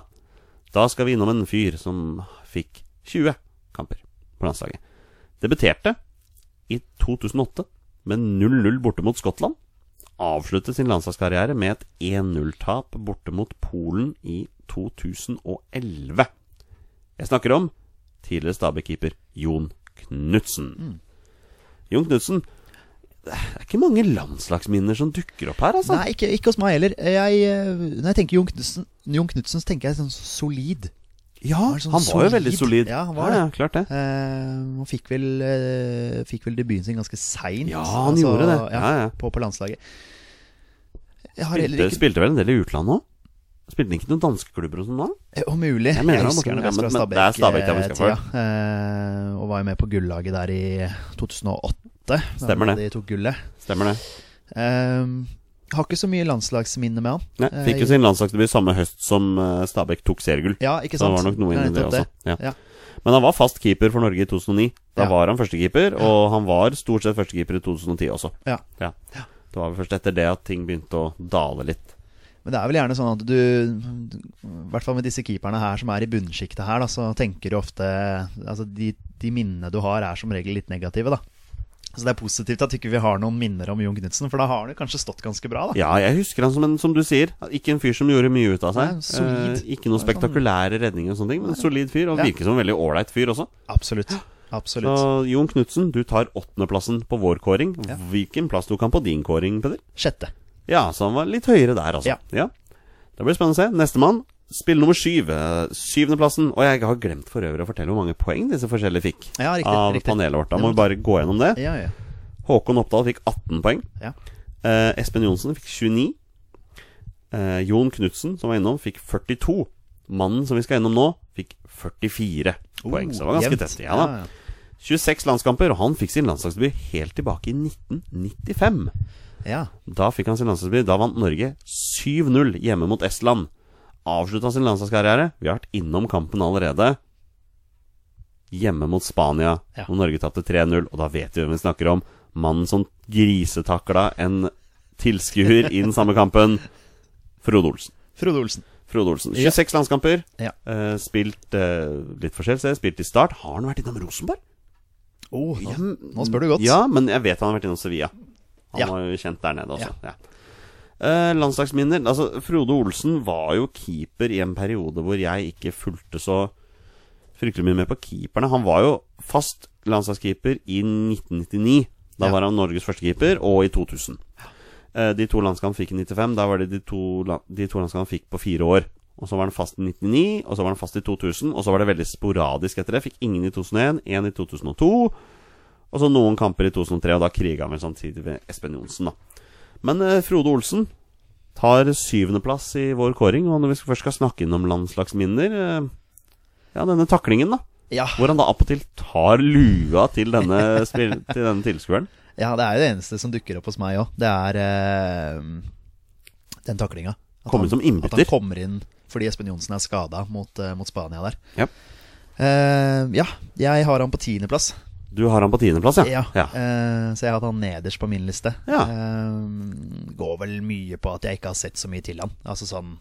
Da skal vi innom en fyr som fikk 20 kamper på landslaget. Debuterte i 2008 med 0-0 borte mot Skottland. Avsluttet sin landslagskarriere med et 1-0-tap borte mot Polen i 2011. Jeg snakker om tidligere Stabæk-keeper Jon Knutsen. Jon Knutsen Det er ikke mange landslagsminner som dukker opp her, altså. Nei, ikke, ikke hos meg heller. Jeg, eh, når jeg tenker Jon Knutsen, Jon Knutsen så tenker jeg sånn solid. ja, han var sånn han var jo veldig solid. solid. Ja, han var ja, det. ja, klart det. Uh, han fikk vel, uh, fikk vel debuten sin ganske seint. Ja, han gjorde det. Ja, Ja, ja. På, på landslaget. Jeg har Spilte, ikke spilte vel en del i utlandet òg? Spilte han ikke noen danske klubber og sånn da? Eh, Om mulig. Jeg mener han husker han fra Stabæk Det er Stabæk, ja, Stabæk-tida. Eh, og var jo med på gullaget der i 2008. da Stemmer det. De tok gullet. Stemmer det. Um, har ikke så mye landslagsminne med han. Nei, Eh, fikk jo sin landslagsdebut samme høst som eh, Stabæk tok seriegull. Ja, ikke Så det sant? var nok noe inni det også. Ja. Ja. Men han var fast keeper for Norge i 2009. Da Ja. var han førstekeeper, og han var stort sett førstekeeper i 2010 også. Ja. Ja. Det var vel først etter det at ting begynte å dale litt. Men det er vel gjerne sånn at du I hvert fall med disse keeperne her som er i bunnsjiktet her, da, så tenker du ofte Altså de, de minnene du har, er som regel litt negative, da. Så det er positivt at ikke vi har noen minner om Jon Knutsen, for da har han kanskje stått ganske bra, da. Ja, jeg husker han som en, som du sier, ikke en fyr som gjorde mye ut av seg. Nei, solid. Eh, ikke noe Det er sånn- spektakulære redninger og sånne ting, men en solid fyr, og Ja. virker som en veldig ålreit fyr også. Absolutt. Absolutt. Så Jon Knutsen, du tar åttendeplassen på vår kåring. Hvilken plass tok han på din kåring, Peder? Sjette. Ja, så han var litt høyere der, altså. Ja. Det blir spennende å se. Nestemann, spill nummer syv. eh, Syvendeplassen. Og jeg har glemt for øvrig å fortelle hvor mange poeng disse forskjellige fikk Ja, riktig, av riktig. panelet vårt. Da må vi bare gå gjennom det. Ja, ja. Håkon Oppdal fikk 18 poeng. ja. Eh, Espen Johnsen fikk 29. Eh, Jon Knutsen, som var innom, fikk 42. Mannen som vi skal innom nå, fikk 44 poeng. Så det var ganske tett. Ja, da. 26 landskamper, og han fikk sin landslagsdebut helt tilbake i 1995. ja. Da fikk han sin landslagsdebut. Da vant Norge 7-0 hjemme mot Estland. Avslutta sin landslagskarriere. Vi har vært innom kampen allerede. Hjemme mot Spania, Ja. og Norge tapte 3-0. Og da vet vi hvem vi snakker om. Mannen som grisetakla en tilskuer i den samme kampen. Frode Olsen. Frode Olsen. Frode Olsen. 26 landskamper. Ja. Uh, spilt uh, litt forskjell, ser Spilt i Start. Har han vært innom Rosenborg? Oh, nå, Ja, nå spør du godt. Ja, men jeg vet han har vært innom Sevilla. Han Ja. var jo kjent der nede også. Ja. Eh, landslagsminner Altså, Frode Olsen var jo keeper i en periode hvor jeg ikke fulgte så fryktelig mye med på keeperne. Han var jo fast landslagskeeper i 1999. Da Ja. var han Norges første keeper, og i 2000. Eh, de to landskampene han fikk i 95. Da var det de to, de to landskampene han fikk på fire år. Og så var han fast i 99, og så var han fast i 2000, og så var det veldig sporadisk etter det. Fikk ingen i 2001, én i 2002, og så noen kamper i 2003, og da kriga han vel samtidig med Espen Johnsen, da. Men eh, Frode Olsen tar syvendeplass i vår kåring, og når vi først skal snakke innom landslagsminner eh, Ja, denne taklingen, da. Ja. Hvor han da appåtil tar lua til denne, til denne tilskueren. ja, det er jo det eneste som dukker opp hos meg òg. Det er eh, den taklinga. At han-. At han kommer inn fordi Espen Johnsen er skada mot, eh, mot Spania der. Ja. Eh, ja, jeg har han på tiendeplass. Du har han på tiendeplass, ja? Ja. Uh, så jeg har hatt han nederst på min liste. Ja. Uh, går vel mye på at jeg ikke har sett så mye til han. Altså sånn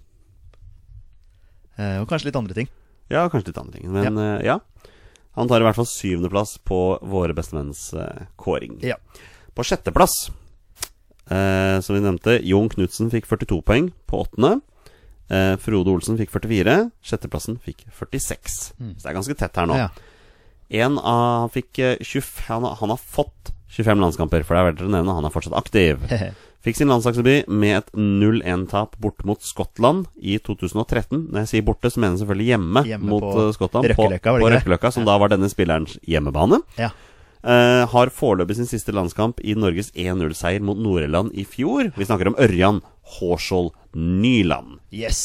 uh, Og kanskje litt andre ting. Ja, kanskje litt andre ting. Men ja. Han tar i hvert fall syvendeplass på våre bestemenns kåring. Ja. På sjetteplass, som vi nevnte, Jon Knutsen fikk 42 poeng på åttende. Frode Olsen fikk 44. Sjetteplassen fikk 46. Så det er ganske tett her nå. Ja. En av, han, fikk, eh, 25, han, har- han har fått 25 landskamper, for det er verdt å nevne. Han er fortsatt aktiv. Fikk sin landslagsdebut med et 0-1-tap borte mot Skottland i 2013. Når jeg sier borte, så mener jeg selvfølgelig hjemme, Hjemme mot på eh, Skottland. Røkkeløkka, på, på? Røkkeløkka, som da var denne spillerens hjemmebane. ja. Uh, har foreløpig sin siste landskamp i Norges 1-0-seier mot Nord-Irland i fjor. Vi snakker om Ørjan Hårskjold Nyland. Yes.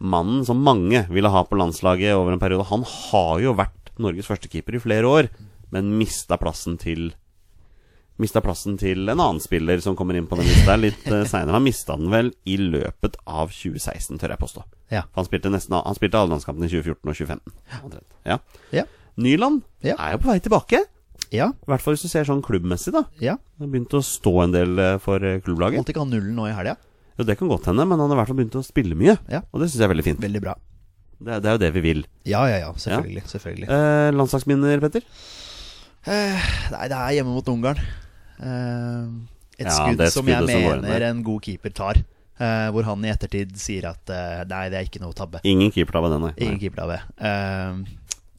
Mannen som mange ville ha på landslaget over en periode. Han har jo vært Norges førstekeeper i flere år, men mista plassen til Mista plassen til en annen spiller som kommer inn på den lista litt uh, seinere. Han mista den vel i løpet av 2016, tør jeg påstå. Ja. Han spilte, nesten, han spilte alle landskampene i 2014 og 2015. Ja. Ja. Nyland er jo på vei tilbake. Ja. I hvert fall hvis du ser sånn klubbmessig, da. ja. Han har begynt å stå en del eh, for eh, klubblaget. Måtte ikke ha nullen nå i helga. Jo, det kan godt hende, men han har i hvert fall begynt å spille mye. Ja. Og det syns jeg er veldig fint. Veldig bra. Det, er- det er jo det vi vil. Ja, ja, ja. Selvfølgelig. selvfølgelig. Eh, landslagsminner, Petter? Eh, nei, det er hjemme mot Ungarn. Eh, et Ja, skudd som jeg som mener en god keeper tar. Eh, hvor han i ettertid sier at eh, nei, det er ikke noe tabbe. Ingen keepertabbe den, nei. Ingen keepertabbe. Uh,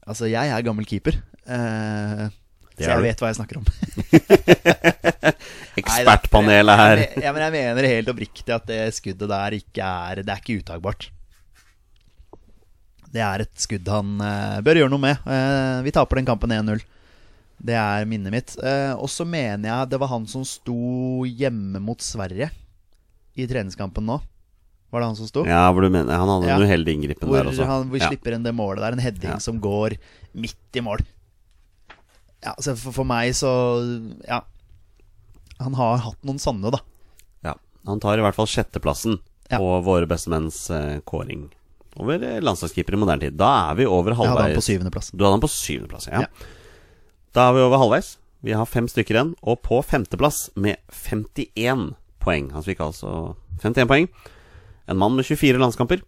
altså, jeg er gammel keeper. eh, så jeg vet hva jeg snakker om. Ekspertpanelet her. men- jeg, men jeg mener helt oppriktig at det skuddet der ikke er Det er ikke utagbart. Det er et skudd han eh, bør gjøre noe med. Eh, vi taper den kampen 1-0. Det er minnet mitt. Eh, og så mener jeg det var han som sto hjemme mot Sverige i treningskampen nå. Var det han som sto? Ja, hvor du mener Han hadde Ja. en uheldig inngripen Hvor der også. han, vi ja. slipper inn det målet der. En heading Ja. som går midt i mål. Ja, så for, for meg så Ja. Han har hatt noen sanne, da. ja. Han tar i hvert fall sjetteplassen på våre bestemenns eh, kåring over eh, landslagskeeper i moderne tid. Da er vi over halvveis. Jeg hadde han på syvendeplass. Du hadde han på syvendeplass, ja. Ja. Da er vi over halvveis. Vi har fem stykker igjen. Og på femteplass med 51 poeng. Han fikk altså 51 poeng. En mann med 24 landskamper.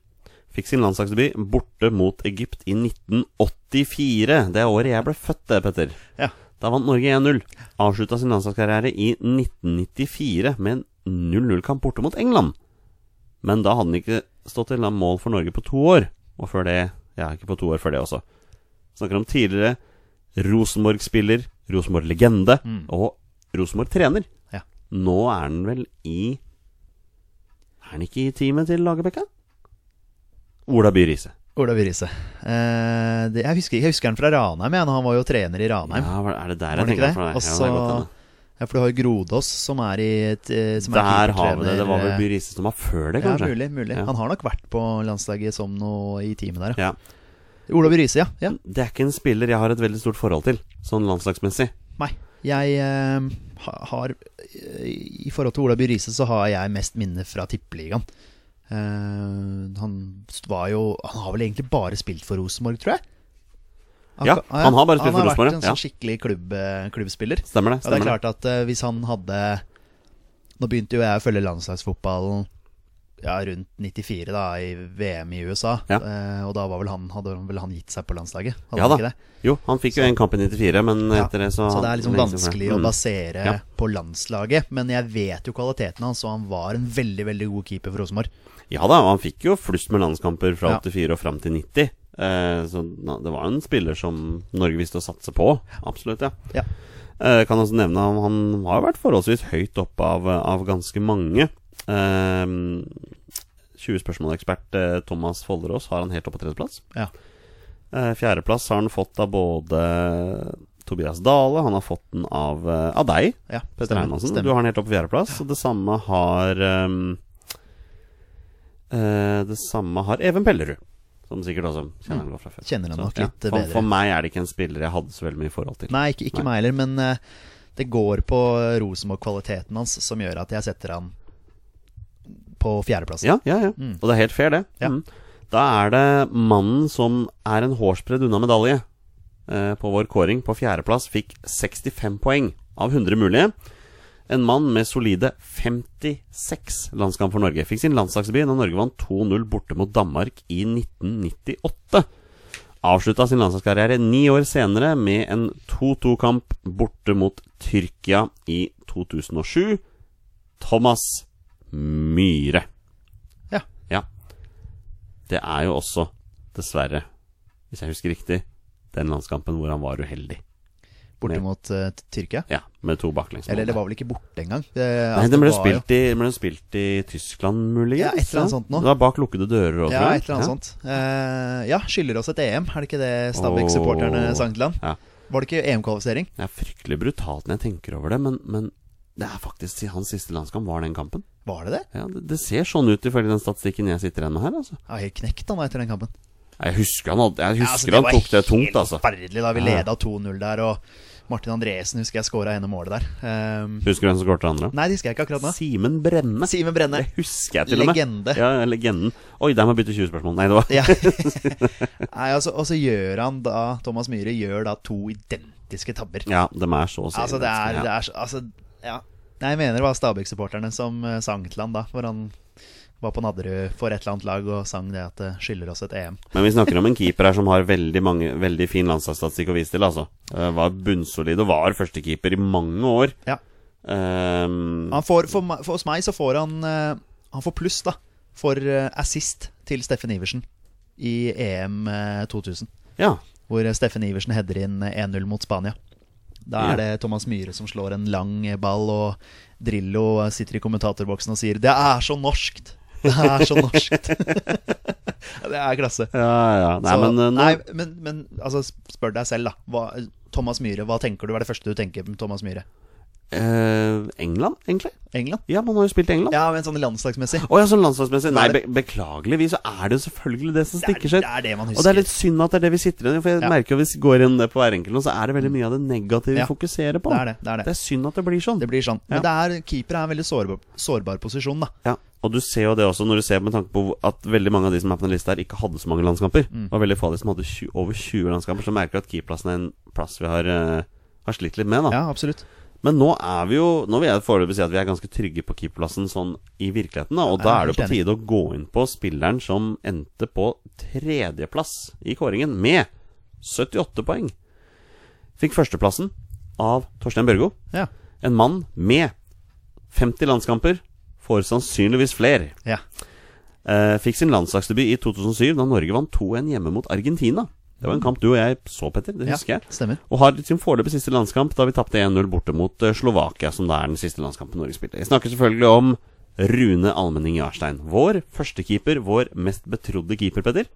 Fikk sin landslagsdebut borte mot Egypt i 1984. Det er året jeg ble født, det, Petter. Ja. Da vant Norge 1-0. Avslutta sin landslagskarriere i 1994 med en 0-0-kamp borte mot England. Men da hadde han ikke stått i land mål for Norge på to år. Og før det Ja, ikke på to år før det også. Snakker om tidligere Rosenborg-spiller, Rosenborg-legende og Rosenborg-trener. Ja. Nå er han vel i Er han ikke i teamet til Lagerbäcka? Ola By Riise. Ola Virise. Eh, jeg, husker, jeg husker han fra Ranheim. jeg. han var jo trener i Ranheim. Ja, er det der jeg tenker det? fra? Ja, det er godt. Ja, For du har jo Grodås, som er i et, eh, som er Der har vi det. Det var vel Byrise By Riise som var før det, kanskje. Ja, mulig. mulig Ja. Han har nok vært på landslaget som noe i teamet der. Ja. Ola Byrise, ja. ja. Det er ikke en spiller jeg har et veldig stort forhold til, sånn landslagsmessig. Nei. Jeg eh, har eh, I forhold til Ola By Riise så har jeg mest minner fra Tippeligaen. Eh, han var jo Han har vel egentlig bare spilt for Rosenborg, tror jeg. Ja, han har bare spilt for Han har vært en sånn skikkelig klubb, eh, klubbspiller. Stemmer det? Ja, det er klart at uh, hvis han hadde Nå begynte jo jeg å følge landslagsfotballen ja, rundt 94, da, i VM i USA. Ja. Uh, og da var vel han, hadde vel han gitt seg på landslaget? Hadde Ja han da. ikke det? Jo, han fikk jo en kamp i 94, men Ja, etter det så Så det er liksom vanskelig å Mm. basere Ja. på landslaget. Men jeg vet jo kvaliteten hans, og han var en veldig veldig god keeper for Rosenborg. Ja da, han fikk jo flust med landskamper fra Ja. 84 og fram til 90. Eh, så na- det var en spiller som Norge visste å satse på. Absolutt, ja. Ja. Eh, kan også nevne at han har vært forholdsvis høyt oppe av, av ganske mange. Eh, 20 spørsmål-ekspert eh, Thomas Folderås har han helt oppe på tredjeplass. Ja. Eh, Fjerdeplass har han fått av både Tobias Dale, han har fått den av, eh, av deg, Ja, Petter Einarsen. Du har den helt oppe på fjerdeplass. Og det samme har eh, Det samme har Even Pellerud. Som sikkert også kjenner han godt fra før. Kjenner han Så, nok ja, litt for, bedre. For meg er det ikke en spiller jeg hadde så veldig mye forhold til. Nei, ikke, ikke Nei. meg heller, men uh, det går på Rosenborg-kvaliteten hans som gjør at jeg setter han på fjerdeplass. Ja, ja, ja. Mm. Og det er helt fair, det. Ja. Mm. Da er det mannen som er en hårsbredd unna medalje uh, på vår kåring på fjerdeplass fikk 65 poeng av 100 mulige. En mann med solide 56 landskamp for Norge fikk sin landslagsdebut da Norge vant 2-0 borte mot Danmark i 1998. Avslutta sin landslagskarriere ni år senere med en 2-2-kamp borte mot Tyrkia i 2007. Thomas Myhre. Ja. Ja. Det er jo også, dessverre, hvis jeg husker riktig, den landskampen hvor han var uheldig. Borte Med- mot uh, Tyrkia. Ja, med to baklengsmål. Eller det var vel ikke borte engang. Det, Nei, altså, den ble det spilt, i, ble spilt i Tyskland, muligens? Ja, et eller annet sånt nå. Det var bak lukkede dører òg, Ja, et eller annet sånt. Uh, ja, skylder oss et EM. Er det ikke det Stabæk-supporterne oh, sang til han? Ja. Var det ikke EM-kvalifisering? Det er fryktelig brutalt når jeg tenker over det, men, men det er faktisk hans siste landskamp var den kampen. Var det det? Ja, det, det ser sånn ut ifølge den statistikken jeg sitter igjen med her, altså. Ja, helt knekt han da etter den kampen. Jeg husker han, jeg husker Ja, altså, han tok det tungt, altså. Helt forferdelig da vi leda 2-0 der, og Martin Andresen husker jeg scora ene målet der. Um, Husker du hvem som skåret det andre? nei, det husker jeg ikke akkurat nå. Simen Brenne. Simen Brenne. Det husker jeg til og med. Legende. Ja, legenden. Oi, der må jeg bytte 20 spørsmål. Nei, det var Ja. Nei, altså, og så gjør han da Thomas Myhre gjør da to identiske tabber. Ja, de er så Altså, det er, ja. det er Altså, ja. Nei, jeg mener det var Stabæk-supporterne som eh, sang til han da, hvor han var på Nadderud for et eller annet lag og sang det at det skylder oss et EM. Men vi snakker om en keeper her som har veldig, mange, veldig fin landslagsstatistikk å vise til. Altså. Eh, Var bunnsolid og var førstekeeper i mange år. Ja. Um, Han får, for, for hos meg så får han eh, Han får pluss da for eh, assist til Steffen Iversen i EM eh, 2000. ja. Hvor Steffen Iversen header inn eh, 1-0 mot Spania. Da er det Thomas Myhre som slår en lang ball, og Drillo sitter i kommentatorboksen og sier 'Det er så norskt'. Det er så norskt. det er klasse. Ja, ja. Nei, Så- men eh, nei, men, men altså, spør deg selv, da. Hva, Thomas Myhre, hva tenker du? Hva er det første du tenker om Thomas Myhre? Eh, England, egentlig? England? Ja, man har jo spilt i England. Ja, men sånn landslagsmessig. ja, sånn landslagsmessig. Nei, be beklageligvis så er det jo selvfølgelig det som Det er, stikker seg det er det man Og det husker. er litt synd at det er det vi sitter igjen i. For jeg Ja. merker jo hvis vi går inn på hver enkelt nå, så er det veldig mye av det negative Ja. vi fokuserer på. Det er det, det er det. Det er synd at det blir sånn. Det blir sånn. Men det er, keeper er en veldig sårbar, sårbar posisjon, da. Ja, og du ser jo det også når du ser med tanke på at veldig mange av de som er på den lista her, ikke hadde så mange landskamper. Mm. Det var veldig få av de som hadde 20, over 20 landskamper, så merker du at keeperplassen er en plass vi har, eh, har slitt litt med. da Ja, absolutt. Men nå er vi jo Nå vil jeg foreløpig si at vi er ganske trygge på keeperplassen sånn i virkeligheten. da Og da er det på tide å gå inn på spilleren som endte på tredjeplass i kåringen med 78 poeng. Fikk førsteplassen av Torstein Børgo. Ja. En mann med 50 landskamper får sannsynligvis flere. ja. Eh, fikk sin landslagsdebut i 2007 da Norge vant 2-1 hjemme mot Argentina. Det var en kamp du og jeg så, Petter. Det ja. husker jeg. Stemmer. Og har sin foreløpig siste landskamp da vi tapte 1-0 borte mot eh, Slovakia, som da er den siste landskampen Norge spilte. Jeg snakker selvfølgelig om Rune Almenning Jarstein. Vår førstekeeper, vår mest betrodde keeper, Petter.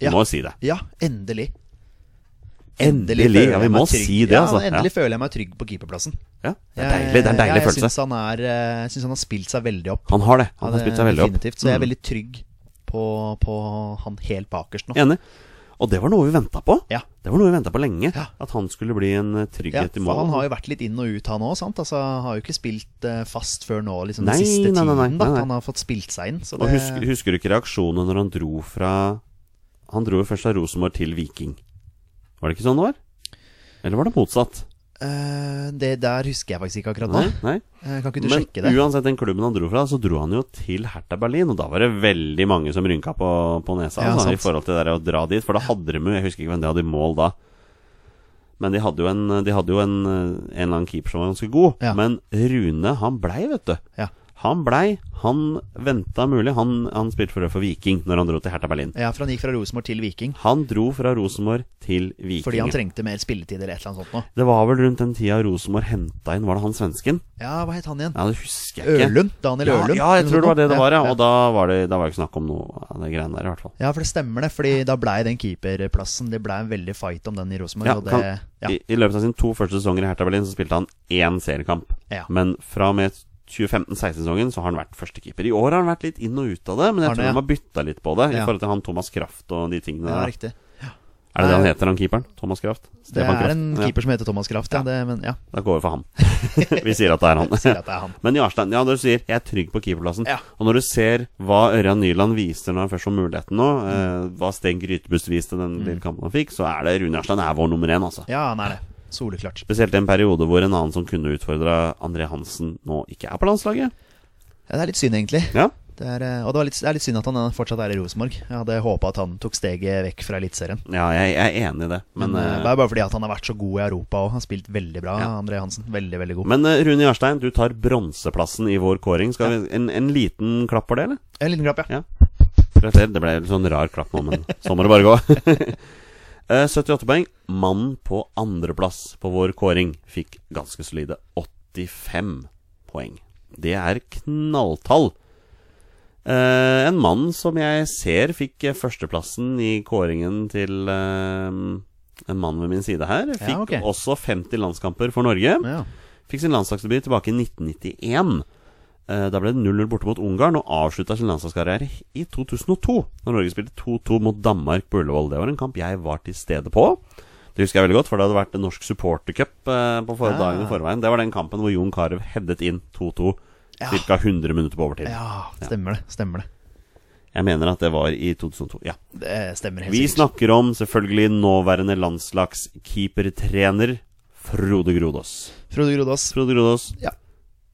Du Ja. må si det. Ja, endelig. Endelig, endelig ja, vi må si det, altså. Ja, endelig Ja. føler jeg meg trygg på keeperplassen. Ja, det er deilig. Det er en deilig jeg, jeg følelse. Syns han, er, eh, jeg syns han har spilt seg veldig opp. Han har det. Han har spilt seg veldig opp. Definitivt. Så jeg er Mm. veldig trygg på, på han helt bakerst nå. Enig. Og det var noe vi venta på. Ja. Det var noe vi venta på lenge. Ja. At han skulle bli en trygghet Ja, i mål. han har jo vært litt inn og ut, han òg. Altså, har jo ikke spilt eh, fast før nå, liksom Nei, den siste nei, nei, tiden. da. Han har fått spilt seg inn. Så Og det, husker, husker du ikke reaksjonen når han dro fra Han dro jo først fra Rosenborg til Viking. Var det ikke sånn det var? Eller var det motsatt? Eh, det der husker jeg faktisk ikke akkurat nå. Nei, nei. Uh, kan ikke du Men det? uansett den klubben han dro fra, så dro han jo til Hertha Berlin. Og da var det veldig mange som rynka på, på nesa Ja, altså, i forhold til det å dra dit. For da hadde de jo Jeg husker ikke hvem de hadde i mål da. Men de hadde jo en, de hadde jo en, en eller annen keeper som var ganske god. Ja. Men Rune, han blei, vet du. Ja. Han blei. Han venta mulig. Han, han spilte for, for Viking når han dro til Hertha Berlin. Ja, for han gikk fra Rosenborg til Viking. Han dro fra Rosenborg til Viking. Fordi han trengte mer spilletid eller et eller annet sånt noe. Det var vel rundt den tida Rosenborg henta inn Var det han svensken? Ja, hva het han igjen? Ja, det husker jeg ikke. Ørlund? Daniel Ja, Ørlund? ja, jeg tror det var det det var, ja. Og da var det, da var ikke snakk om noe av de greiene der, i hvert fall. Ja, for det stemmer det. Fordi da blei den keeperplassen Det blei en veldig fight om den i Rosenborg. Ja, og det, kan- ja. I, I løpet av sine to første sesonger i Hertha Berlin så spilte han én seriekamp. Ja. Men fra og med 2015-16-sesongen så har han vært førstekeeper. I år har han vært litt inn og ut av det, men jeg tror det, de har bytta litt på det. I forhold til han Thomas Kraft og de tingene ja, riktig. Er det det han heter, han keeperen? Thomas Kraft? Det Stefan er Kraft? en Ja, keeper som heter Thomas Kraft, ja. Det, men ja, da går vi for ham. vi sier at det er han. sier at det er han. Men Jarstein, ja, du sier 'jeg er trygg på keeperplassen'. Ja. Og når du ser hva Ørjan Nyland viser når han først får muligheten nå, Mm. eh, hva Sten Grytebust viste den lille kampen han fikk, så er det Rune Jarstein er vår nummer én, altså. Ja, han er det. Soleklart. Spesielt i en periode hvor en annen som kunne utfordra André Hansen, nå ikke er på landslaget. Ja, det er litt synd, egentlig. Ja, Det er, eh, og det, var litt, det er litt synd at han eh, fortsatt er i Rosenborg. Jeg hadde håpa at han tok steget vekk fra Eliteserien. ja jeg, jeg er enig i det. Men, Men, eh, det er bare fordi at han har vært så god i Europa òg. har spilt veldig bra. Ja. André Hansen, veldig, veldig god. men uh, Rune Jarstein, du tar bronseplassen i vår kåring. Skal vi, en, en liten klapp for det, eller? En liten klapp, ja. Ja. Det ble litt sånn rar klapp nå, men sånn må det bare gå. Eh, 78 poeng. Mannen på andreplass på vår kåring fikk ganske solide 85 poeng. Det er knalltall. Eh, en mann som jeg ser fikk eh, førsteplassen i kåringen til eh, en mann ved min side her. Fikk ok. også 50 landskamper for Norge. ja. Fikk sin landslagsdebut tilbake i 1991. Eh, Da ble det 0-0 borte mot Ungarn, og avslutta sin landslagskarriere i 2002. Når Norge spilte 2-2 mot Danmark på Ullevål. Det var en kamp jeg var til stede på. Det husker jeg veldig godt, for det hadde vært en norsk supportercup eh, på for dagen i forveien. Det var den kampen hvor Jon Carew headet inn 2-2 Ja. ca. 100 minutter på overtid. ja, stemmer det. Stemmer det. Jeg mener at det var i 2002. Ja. Det stemmer helt Vi sikkert. snakker om selvfølgelig nåværende landslagskeepertrener Frode Grodås. Frode Grodås. Frode Grodås. Ja.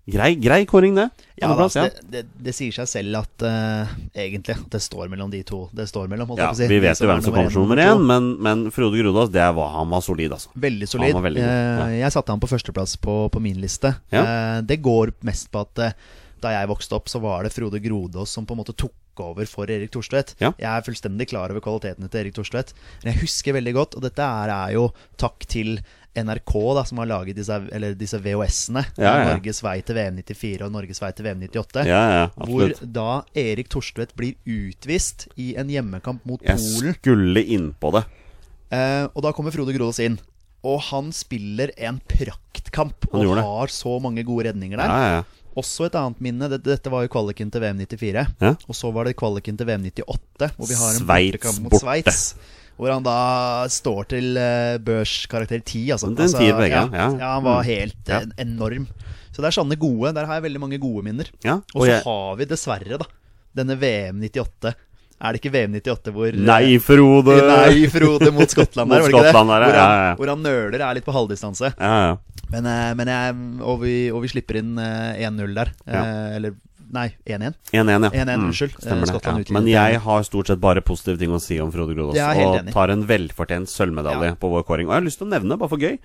Grei, grei kåring, det. Ja, plass, ja. det, det, det sier seg selv at uh, egentlig det står mellom de to. Det står mellom, Ja, si. Vi vet jo hvem som kommer som nummer én, men, men Frode Grodås, det var, han var solid, altså. Veldig solid. veldig god, ja. Eh, Jeg satte han på førsteplass på, på min liste. Ja. Uh, Det går mest på at uh, da jeg vokste opp, så var det Frode Grodås som på en måte tok over for Erik Thorstvedt. Ja. Jeg er fullstendig klar over kvalitetene til Erik Thorstvedt, men jeg husker veldig godt, og dette er, er jo takk til NRK, da, som har laget disse, eller disse VHS-ene. Ja, ja. Norges vei til VM 94 og Norges vei til VM 98. Ja, Hvor da Erik Torstvedt blir utvist i en hjemmekamp mot Jeg Polen. skulle innpå det. Eh, og da kommer Frode Grodås inn. Og han spiller en praktkamp Han og det. har så mange gode redninger der. ja, ja. Også et annet minne. Dette, dette var jo kvaliken til VM 94. Ja. Og så var det kvaliken til VM 98, hvor vi har en bortekamp mot. Sveits. Hvor han da står til uh, børskarakter 10. Altså. Den tier begge, ja, ja. ja, han var Mm. helt Ja. eh, enorm. Så det er sånne gode. Der har jeg veldig mange gode minner. ja. Og Og så jeg har vi dessverre, da, denne VM 98. Er det ikke VM 98 hvor Nei, Frode! Nei, Frode mot Skottland Mot der, det? Skottland der, ja, hvor, han, ja, ja. hvor han nøler er litt på halvdistanse. Ja, ja. Men, eh, men jeg, og, vi, og vi slipper inn eh, 1-0 der. Ja. Eh, eller nei, 1-1. 1-1, ja. 1-1, Mm, unnskyld. Stemmer Eh, det. Ja. Men jeg har stort sett bare positive ting å si om Frode Grodås. Og tar en velfortjent sølvmedalje Ja. på vår kåring. Og jeg har lyst til å nevne, bare for gøy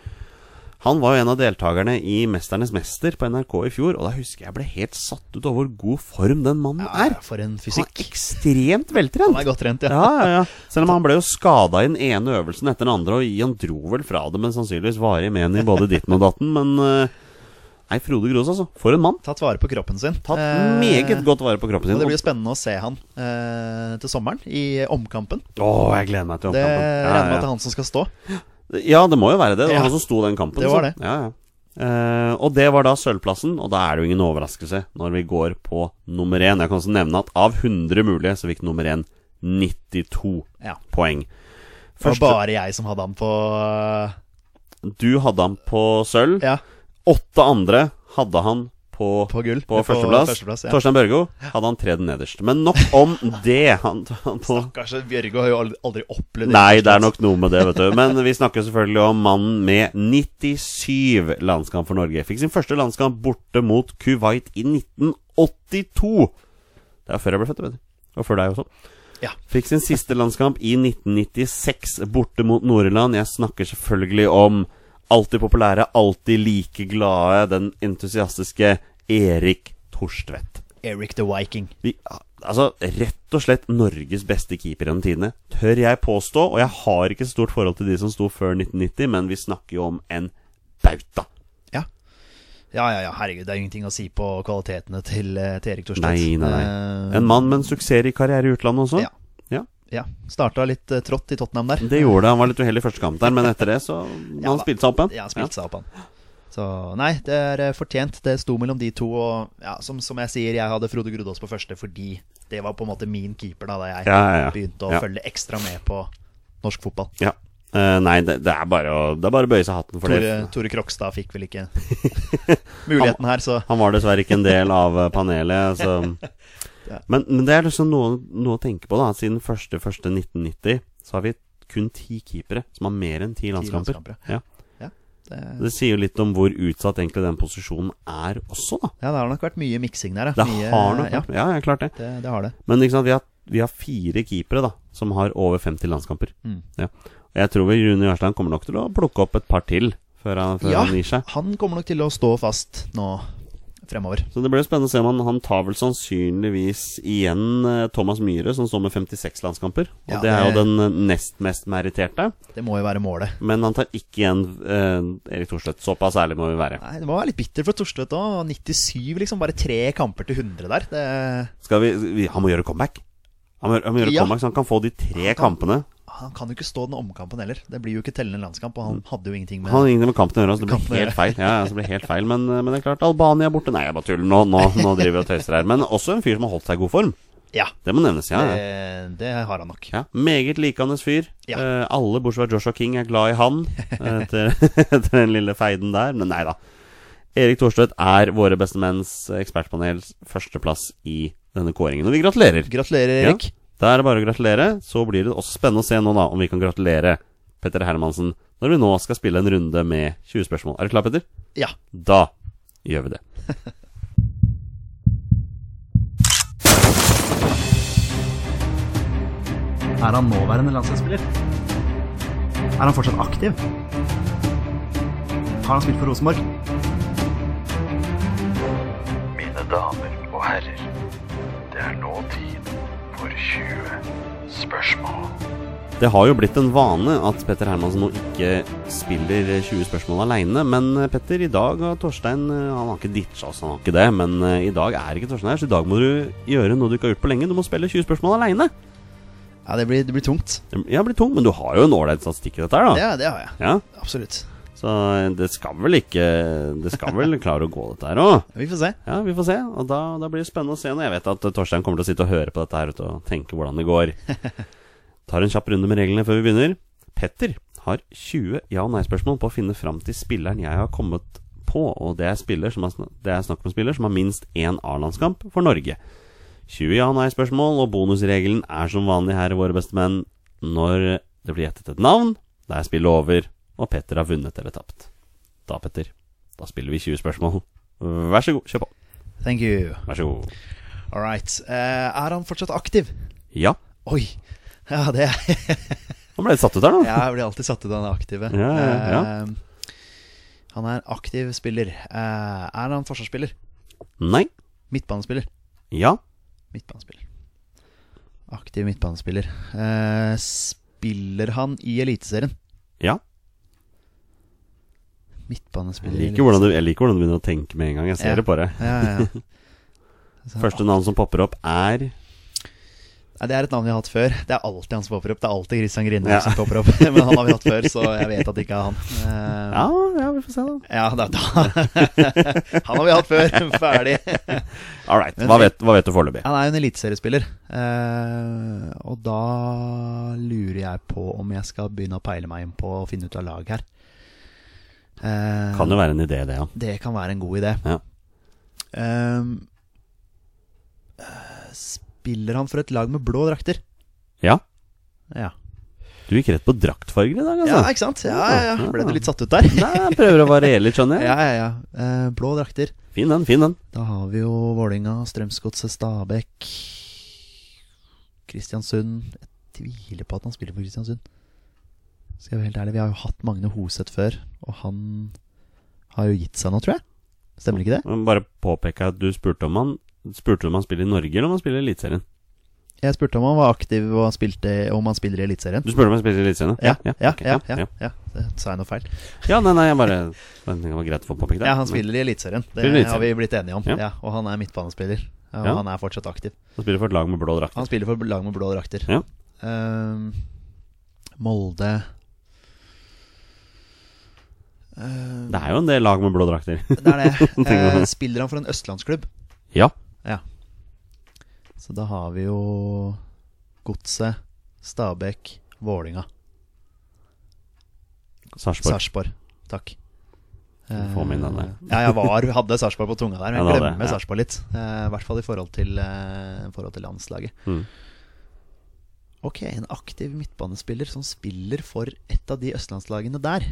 Han var jo en av deltakerne i 'Mesternes mester' på NRK i fjor. Og da husker jeg ble helt satt ut over hvor god form den mannen Ja, er. for en fysikk. Han er ekstremt veltrent. Han er godt trent, ja. Ja, ja, ja. Selv om han ble jo skada i den ene øvelsen etter den andre, og han dro vel fra det, men sannsynligvis varig med i både ditten og datten. Men eh, Nei, Frode Gros, altså. For en mann. Tatt vare på kroppen sin. Tatt Eh, meget godt vare på kroppen sin. Og det blir spennende å se han eh, til sommeren, i omkampen. Å, jeg gleder meg til omkampen. Det regner Ja, med at det er han som skal stå. ja, det må jo være det. Det var Ja. han som sto den kampen. Det var det. Ja, ja. Eh, og det var da sølvplassen, og da er det jo ingen overraskelse når vi går på nummer én. Jeg kan også nevne at av 100 mulige så fikk nummer én 92 Ja. poeng. Det var bare jeg som hadde han på du hadde han på sølv. Ja, Åtte andre hadde han på, på gull. på førsteplass. førsteplass ja. Torstein Børgo hadde han tredje nederst. Men nok om det. Han, han på, Stakkars Bjørgo har jo aldri, opplevd opplevd Nei, det er nok noe med det, vet du. Men vi snakker selvfølgelig om mannen med 97 landskamp for Norge. Fikk sin første landskamp borte mot Kuwait i 1982. Det er før jeg ble født, vet du. Og før deg også. Ja. Fikk sin siste landskamp i 1996 borte mot Nord-Irland. Jeg snakker selvfølgelig om alltid populære, alltid like glade, den entusiastiske Erik Torstvedt. Eric the Viking. Vi, altså, rett og slett Norges beste keeper gjennom tidene, tør jeg påstå. Og jeg har ikke så stort forhold til de som sto før 1990, men vi snakker jo om en bauta. Ja. Ja, ja, ja, herregud, det er ingenting å si på kvalitetene til, eh, til Erik Torstvedt. Nei, nei, nei. Eh, En mann med en suksessrik karriere i utlandet også. Ja. Ja. Ja, Starta litt uh, trått i Tottenham der. Det gjorde det. Han var litt uheldig i første kamp der, men etter det så Ja Han spilte seg opp igjen. Ja, han spilte seg opp, igjen. Så nei, det er eh, fortjent. Det sto mellom de to. Og ja, som, som jeg sier, jeg hadde Frode Grudås på første fordi det var på en måte min keeper da, da jeg Ja, ja, ja. begynte å Ja. følge ekstra med på norsk fotball. Ja. Uh, nei, det, det, er bare å, det er bare å bøye seg hatten for Tore, det. Tore Krokstad fikk vel ikke muligheten her, så Han var dessverre ikke en del av panelet. Så. Ja. Men, men det er liksom noe, noe å tenke på. da Siden 1.1.1990 så har vi kun ti keepere som har mer enn ti landskamper. landskamper. Ja. Ja, det, Det sier jo litt om hvor utsatt egentlig den posisjonen er også, da. ja, det har nok vært mye miksing der. Det mye, har nok ja, vært Ja, ja, klart det. det, det har det. Men ikke sant, vi har, vi har fire keepere da som har over 50 landskamper. Mm. Ja. Og jeg tror Rune Jarstein kommer nok til å plukke opp et par til før han, før Ja. han gir seg. Han kommer nok til å stå fast nå fremover. Så det blir spennende å se om han, tar vel sannsynligvis igjen eh, Thomas Myhre, som står med 56 landskamper. Og Ja, det er jo den eh, nest mest meritterte. Det må jo være målet. Men han tar ikke igjen eh, Erik Thorstvedt. Såpass ærlig må vi være. Nei, Det må være litt bitter for Thorstvedt òg. 97, liksom. Bare tre kamper til 100 der. Det, Skal vi, vi Han må gjøre comeback. Han må, han må gjøre Ja. comeback Så han kan få de tre kampene. Han kan jo ikke stå den omkampen heller. Det blir jo ikke tellende landskamp, og han hadde jo ingenting med Han hadde ingenting med kampen å gjøre, så det blir helt feil. Ja, så det blir helt feil men, men det er klart, Albania er borte. Nei, jeg bare tuller. Nå, nå, nå driver vi og tøyser her. Men også en fyr som har holdt seg i god form. Ja, Det må nevnes. Ja, det, det har han nok. ja Meget likandes fyr. Ja. Eh, alle bortsett fra Joshua King er glad i han etter, etter den lille feiden der. Men nei da. Erik Thorstvedt er våre beste menns ekspertpanels førsteplass i denne kåringen. Og vi gratulerer. Gratulerer. Erik. Da er det bare å gratulere. Så blir det også spennende å se nå da om vi kan gratulere Petter Hermansen når vi nå skal spille en runde med 20 spørsmål. Er du klar, Petter? Ja. Da gjør vi det. Er han nåværende landslagsspiller? Er han fortsatt aktiv? Har han spilt for Rosenborg? Mine damer og herrer, det er nå tid 20 spørsmål. Det har jo blitt en vane at Petter Hermansen nå ikke spiller 20 spørsmål aleine. Men eh, Petter, i dag har Torstein eh, Han har ikke ditcha oss, han har ikke det. Men eh, i dag er ikke Torstein her, så i dag må du gjøre noe du ikke har gjort på lenge. Du må spille 20 spørsmål aleine. Ja, det blir, det blir tungt. Det blir tungt, men du har jo en ålreit statistikk i dette her, da. Det, det har jeg. Ja, Absolutt. Så eh, det skal vel ikke Det skal vel klare å gå, dette her òg. Vi får se. Ja, vi får se. Og da, da blir det spennende å se. Når jeg vet at Torstein kommer til å sitte og høre på dette her og tenke hvordan det går. Tar en kjapp runde med reglene før vi begynner. Petter har 20 ja- og nei-spørsmål på å finne fram til spilleren jeg har kommet på. Og det er, spiller som har, det er snakk om spiller som har minst én A-landskamp for Norge. 20 ja- og nei-spørsmål, og bonusregelen er som vanlig her i Våre beste menn når det blir gjettet et navn, da er spillet over, og Petter har vunnet eller tapt. Da, Petter, da spiller vi 20 spørsmål. Vær så god, kjør på. Thank you. Vær så god. All right. Uh, er han fortsatt aktiv? Ja. Oi. Ja, det er Nå ble litt satt ut her, nå. Ja, jeg blir alltid satt ut av den aktive. Ja, ja, ja. Uh, han er aktiv spiller. Uh, er han forsvarsspiller? Nei. Midtbanespiller? Ja. Midtbanespiller. Aktiv midtbanespiller. Spiller han i Eliteserien? Ja. Midtbanespiller Jeg liker, hvordan du, jeg liker hvordan du begynner å tenke med en gang. Jeg ser Ja. det på deg. Ja, ja. Første navn som popper opp, er Det er et navn vi har hatt før. Det er alltid han som popper opp. Det er alltid Christian Grindheim som popper opp. Men han har vi hatt før, så jeg vet at det ikke er han. Uh, Ja, ja, vi får se, da. ja da, da. Han har vi hatt før. Ferdig. All right. Hva vet, hva vet du foreløpig? Han er jo en eliteseriespiller. Uh, og da lurer jeg på om jeg skal begynne å peile meg inn på å finne ut av lag her. Eh, Kan jo være en idé, det, ja. Det kan være en god idé. Ja. Ehm, eh, spiller han for et lag med blå drakter? Ja. Ja. Du gikk rett på draktfarger i dag, altså. ja, ikke sant? Ja, ja, ja. Ble du litt satt ut der? Nei, jeg prøver å variere litt, skjønner jeg. Ja, ja, ja. Eh, blå drakter. Fin den, fin den. Da har vi jo Vålinga, Strømsgodset, Stabæk Kristiansund Jeg tviler på at han spiller for Kristiansund. Skal jeg være helt ærlig, Vi har jo hatt Magne Hoseth før, og han har jo gitt seg nå, tror jeg. Stemmer ikke det? Men Bare påpeke at du spurte om han Spurte om han spiller i Norge, eller om han spiller i Eliteserien? Jeg spurte om han var aktiv og spilte, om han spiller i Eliteserien. Du spurte om han spiller i Eliteserien? Ja, ja, ja, okay, ja, ja, ja. Det sa jeg noe feil. Ja, nei, nei, jeg bare Det var greit å få påpekt det. Ja, han spiller i Eliteserien. Det har vi blitt enige om. Ja. Ja, og han er midtbanespiller. Ja, og Ja. han er fortsatt aktiv. Han spiller for et lag med blå drakter. Han spiller for et lag med blå drakter. Ja. Uh, Molde Det er jo en del lag med blå drakter. Det er det. Eh, spiller han for en østlandsklubb? ja. Ja. Så da har vi jo Godset, Stabæk, Vålinga. Sarpsborg. Sarpsborg. Takk. Få med inn den der. Ja, jeg var, hadde Sarpsborg på tunga der, men jeg glemmer ja. Sarpsborg litt. Eh, I hvert fall i forhold til, eh, forhold til landslaget. Mm. Ok, en aktiv midtbanespiller som spiller for et av de østlandslagene der.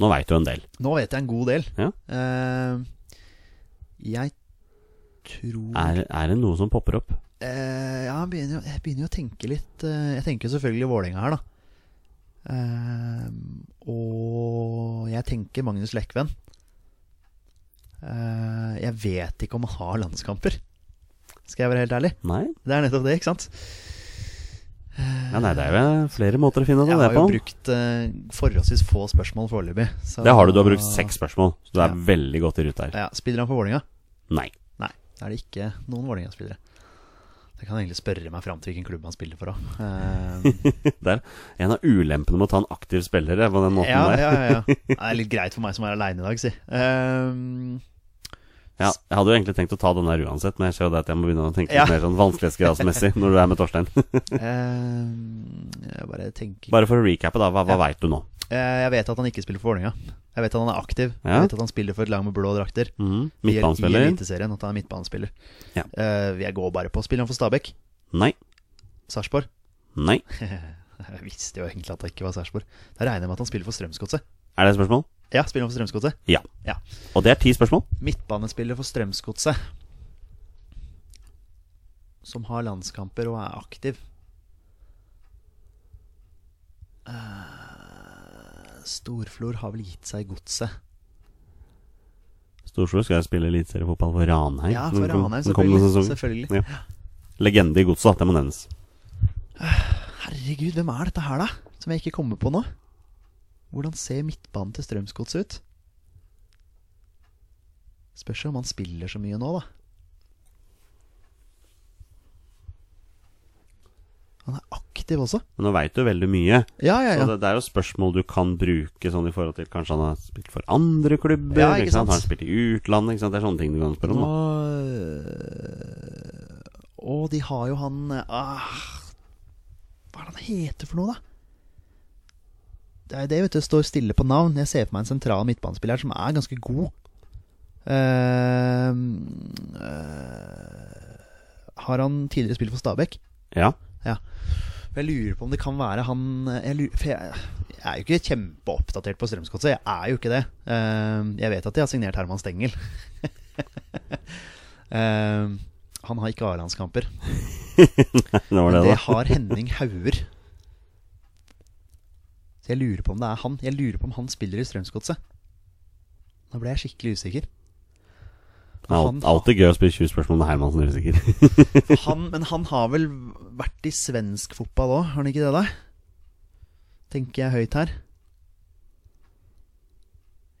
Nå veit du en del. Nå vet jeg en god del. Ja. Uh, jeg tror Er, er det noe som popper opp? Uh, ja, jeg begynner, jo, jeg begynner jo å tenke litt Uh, Jeg tenker selvfølgelig Vålerenga her, da. Og jeg tenker Magnus Lekven. Jeg vet ikke om han har landskamper. Skal jeg være helt ærlig? Nei? Det er nettopp det, ikke sant? Ja, nei, det er jo flere måter å finne det på. Jeg har jo brukt eh, forholdsvis få spørsmål foreløpig. Det har du. Du har brukt seks spørsmål, så du er Ja. veldig godt i rute her. Ja, Spiller han for Vålerenga? Nei. Nei, da er det ikke noen Vålerenga-spillere. Jeg kan egentlig spørre meg fram til hvilken klubb han spiller for òg. Det er en av ulempene med å ta en aktiv spiller på den måten Ja, der. ja, ja, ja. Det er litt greit for meg som er aleine i dag, si. Ehm, Ja, jeg hadde jo egentlig tenkt å ta den der uansett, men jeg ser jo det at jeg må begynne å tenke Ja. litt mer sånn vanskelighetsgradsmessig når du er med Torstein. uh, bare Bare for å recappe, da. Hva, hva Ja. veit du nå? Uh, Jeg vet at han ikke spiller for Vålerenga. Jeg vet at han er aktiv. Ja. Jeg vet at han spiller for et lag med blå drakter. Mm. Midtbanespiller. I? Eliteserien, at han er midtbanespiller. Ja. Uh, jeg går bare på. Spiller han for Stabæk? Nei. Sarpsborg? Nei. Jeg visste jo egentlig at det ikke var Sarpsborg. Da regner jeg med at han spiller for Strømsgodset. Er det et spørsmål? Ja, spiller for Strømsgodset? Ja. Ja. Og det er ti spørsmål. Midtbanespiller for Strømsgodset. Som har landskamper og er aktiv. Eh, Storflor har vel gitt seg godset. Storflor skal spille eliteseriefotball for Ranheim. Ja, for Ranheim, selvfølgelig. selvfølgelig. Ja. Legende i godset, det må nevnes. Herregud, hvem er dette her, da? Som jeg ikke kommer på nå. Hvordan ser midtbanen til Strømsgods ut? Spørs om han spiller så mye nå, da. Han er aktiv også. Men nå veit du veldig mye. Ja, ja, Så det, det er jo spørsmål du kan bruke sånn i forhold til Kanskje han har spilt for andre klubber? Ja, ikke sant? Har han spilt i utlandet? Ikke sant? Det er sånne ting du kan spørre om. Nå Da. øh, de har jo han ah, Hva er det han heter for noe, da? Det er det, vet du. Står stille på navn. Jeg ser for meg en sentral midtbanespiller som er ganske god. Uh, uh, har han tidligere spilt for Stabæk? Ja. Ja. Jeg lurer på om det kan være han jeg, lurer, for jeg, jeg er jo ikke kjempeoppdatert på Strømsgodset. Jeg er jo ikke det. Uh, jeg vet at de har signert Herman Stengel. Ehm, han har ikke A-landskamper. Det det, det har Henning Hauger. Så jeg lurer på om det er han. Jeg lurer på om han spiller i Strømsgodset. Nå ble jeg skikkelig usikker. Det er han- alltid gøy å spille 20 spørsmål med Hermansen, usikker. Han, men han har vel vært i svensk fotball òg, har han ikke det, da? Tenker jeg høyt her.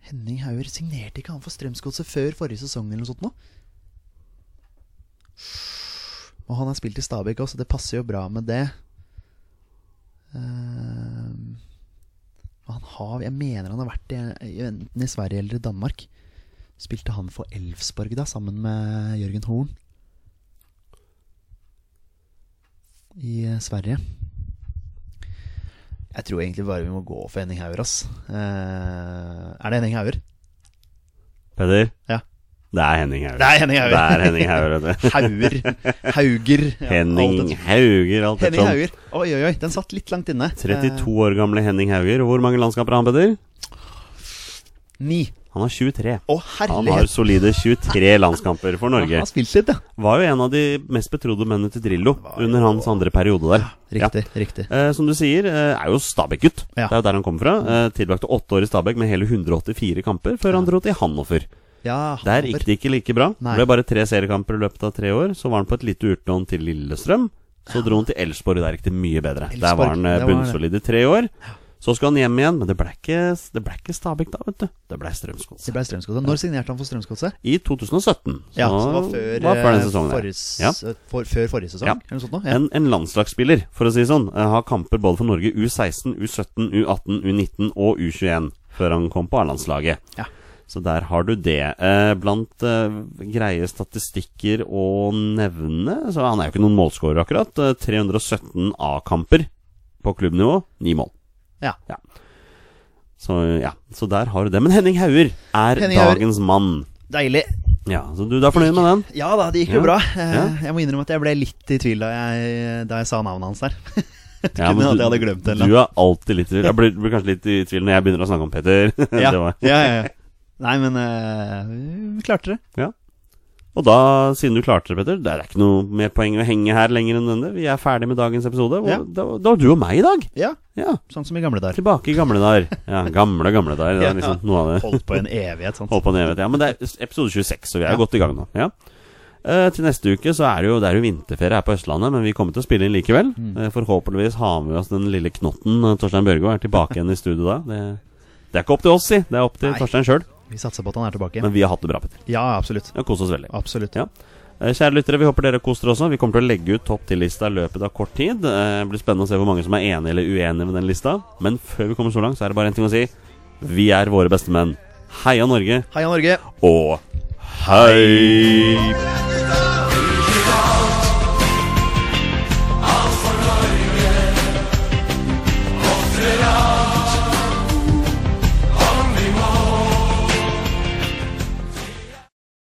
Henning Hauger signerte ikke han for Strømsgodset før forrige sesong eller noe sånt nå? Og han har spilt i Stabæk også, så det passer jo bra med det. Ehm, han har Jeg mener han har vært i, enten i Sverige eller i Danmark. Spilte han for Elfsborg da, sammen med Jørgen Horn? I eh, Sverige. Jeg tror egentlig bare vi må gå for Henning Hauger, ass. Eh, er det Henning Hauger? Peder? Ja. Det er Henning Hauger. Det er Henning Hauger. Det er Henning Hauger. Hauger. Hauger. Ja, Henning alt Hauger, alt Henning Hauger. Oi, oi, oi. Den satt litt langt inne. 32 år gamle Henning Hauger. Hvor mange landskamper har han, Peder? Eh, ni. Han har 23. Å, Han har solide 23 landskamper for Norge. Han har spilt litt, ja. Var jo en av de mest betrodde mennene til Drillo under hans andre periode der. Riktig. riktig. Eh, som du sier, eh, er jo Stabæk-gutt. Ja. Det er jo der han kommer fra. Eh, tilbrakte åtte år i Stabæk med hele 184 kamper, før han dro til Hannover. Ja, Der gikk det ikke like bra. Nei. Det ble bare tre seriekamper i løpet av tre år. Så var han på et lite utlån til Lillestrøm. Så dro han til Elsborg, der gikk det mye bedre. Der var han eh, det var det. bunnsolid i tre år. Så skulle han hjem igjen, men det ble ikke, det ble ikke Stabæk da, vet du. Det ble Strømsgodset. Det ble Strømsgodset. Når signerte han for Strømsgodset? I 2017. Så Ja, så det var før, var før den eh, sesongen forrige, Ja. for, før forrige sesong? Ja. Eller noe sånt noe? Ja. En, en landslagsspiller, for å si det sånn, eh, har kamper både for Norge U16, U17, U18, U19 og U21 før han kom på A-landslaget. Ja. Så der har du det. Eh, blant eh, greie statistikker å nevne Så han er jo ikke noen målscorer, akkurat. Eh, 317 A-kamper på klubbnivå, ni mål. Ja. Så ja, så der har du det. Men Henning Hauger er Henning dagens dagens mann. Deilig. Ja, Så du, du er fornøyd med den? Ja da, det gikk jo Ja. bra. Eh, Jeg må innrømme at jeg ble litt i tvil da jeg, da jeg sa navnet hans der. Ja, at jeg hadde glemt det Du er alltid litt i tvil. Jeg blir, blir kanskje litt i tvil når jeg begynner å snakke om Petter. Ja, ja, ja, ja. Nei, men eh, vi klarte det. Ja. Og da, siden du klarte det, Petter, det er ikke noe mer poeng å henge her lenger enn denne. Vi er ferdig med dagens episode. Og Ja. da, da var du og meg i dag. Ja, Ja, Sånn som i gamle dager. Tilbake i gamle dager. Ja, gamle, gamle dager. Det er liksom noe av det. Holdt på en evighet. Sant? Holdt på en evighet. Ja, men det er episode 26, så vi er godt i gang nå. Ja. Uh, til neste uke så er det jo, det er jo vinterferie her på Østlandet, men vi kommer til å spille inn likevel. Mm. Uh, forhåpentligvis har vi med oss den lille knotten. Torstein Børgo er tilbake igjen i studio da. Det, det er ikke opp til oss, si. Det er opp til Nei. Torstein sjøl. Vi satser på at han er tilbake. Men vi har hatt det bra, Petter. Ja, absolutt. Vi har kost oss veldig. Absolutt. Ja. Eh, Kjære lyttere, vi håper dere koser også. Vi kommer til å legge ut topp ti-lista i løpet av kort tid. Eh, Det blir spennende å se hvor mange som er enige eller uenige med den lista. Men før vi kommer så langt, så er det bare én ting å si. Vi er våre beste menn. Heia Norge, Heia Norge! og hei!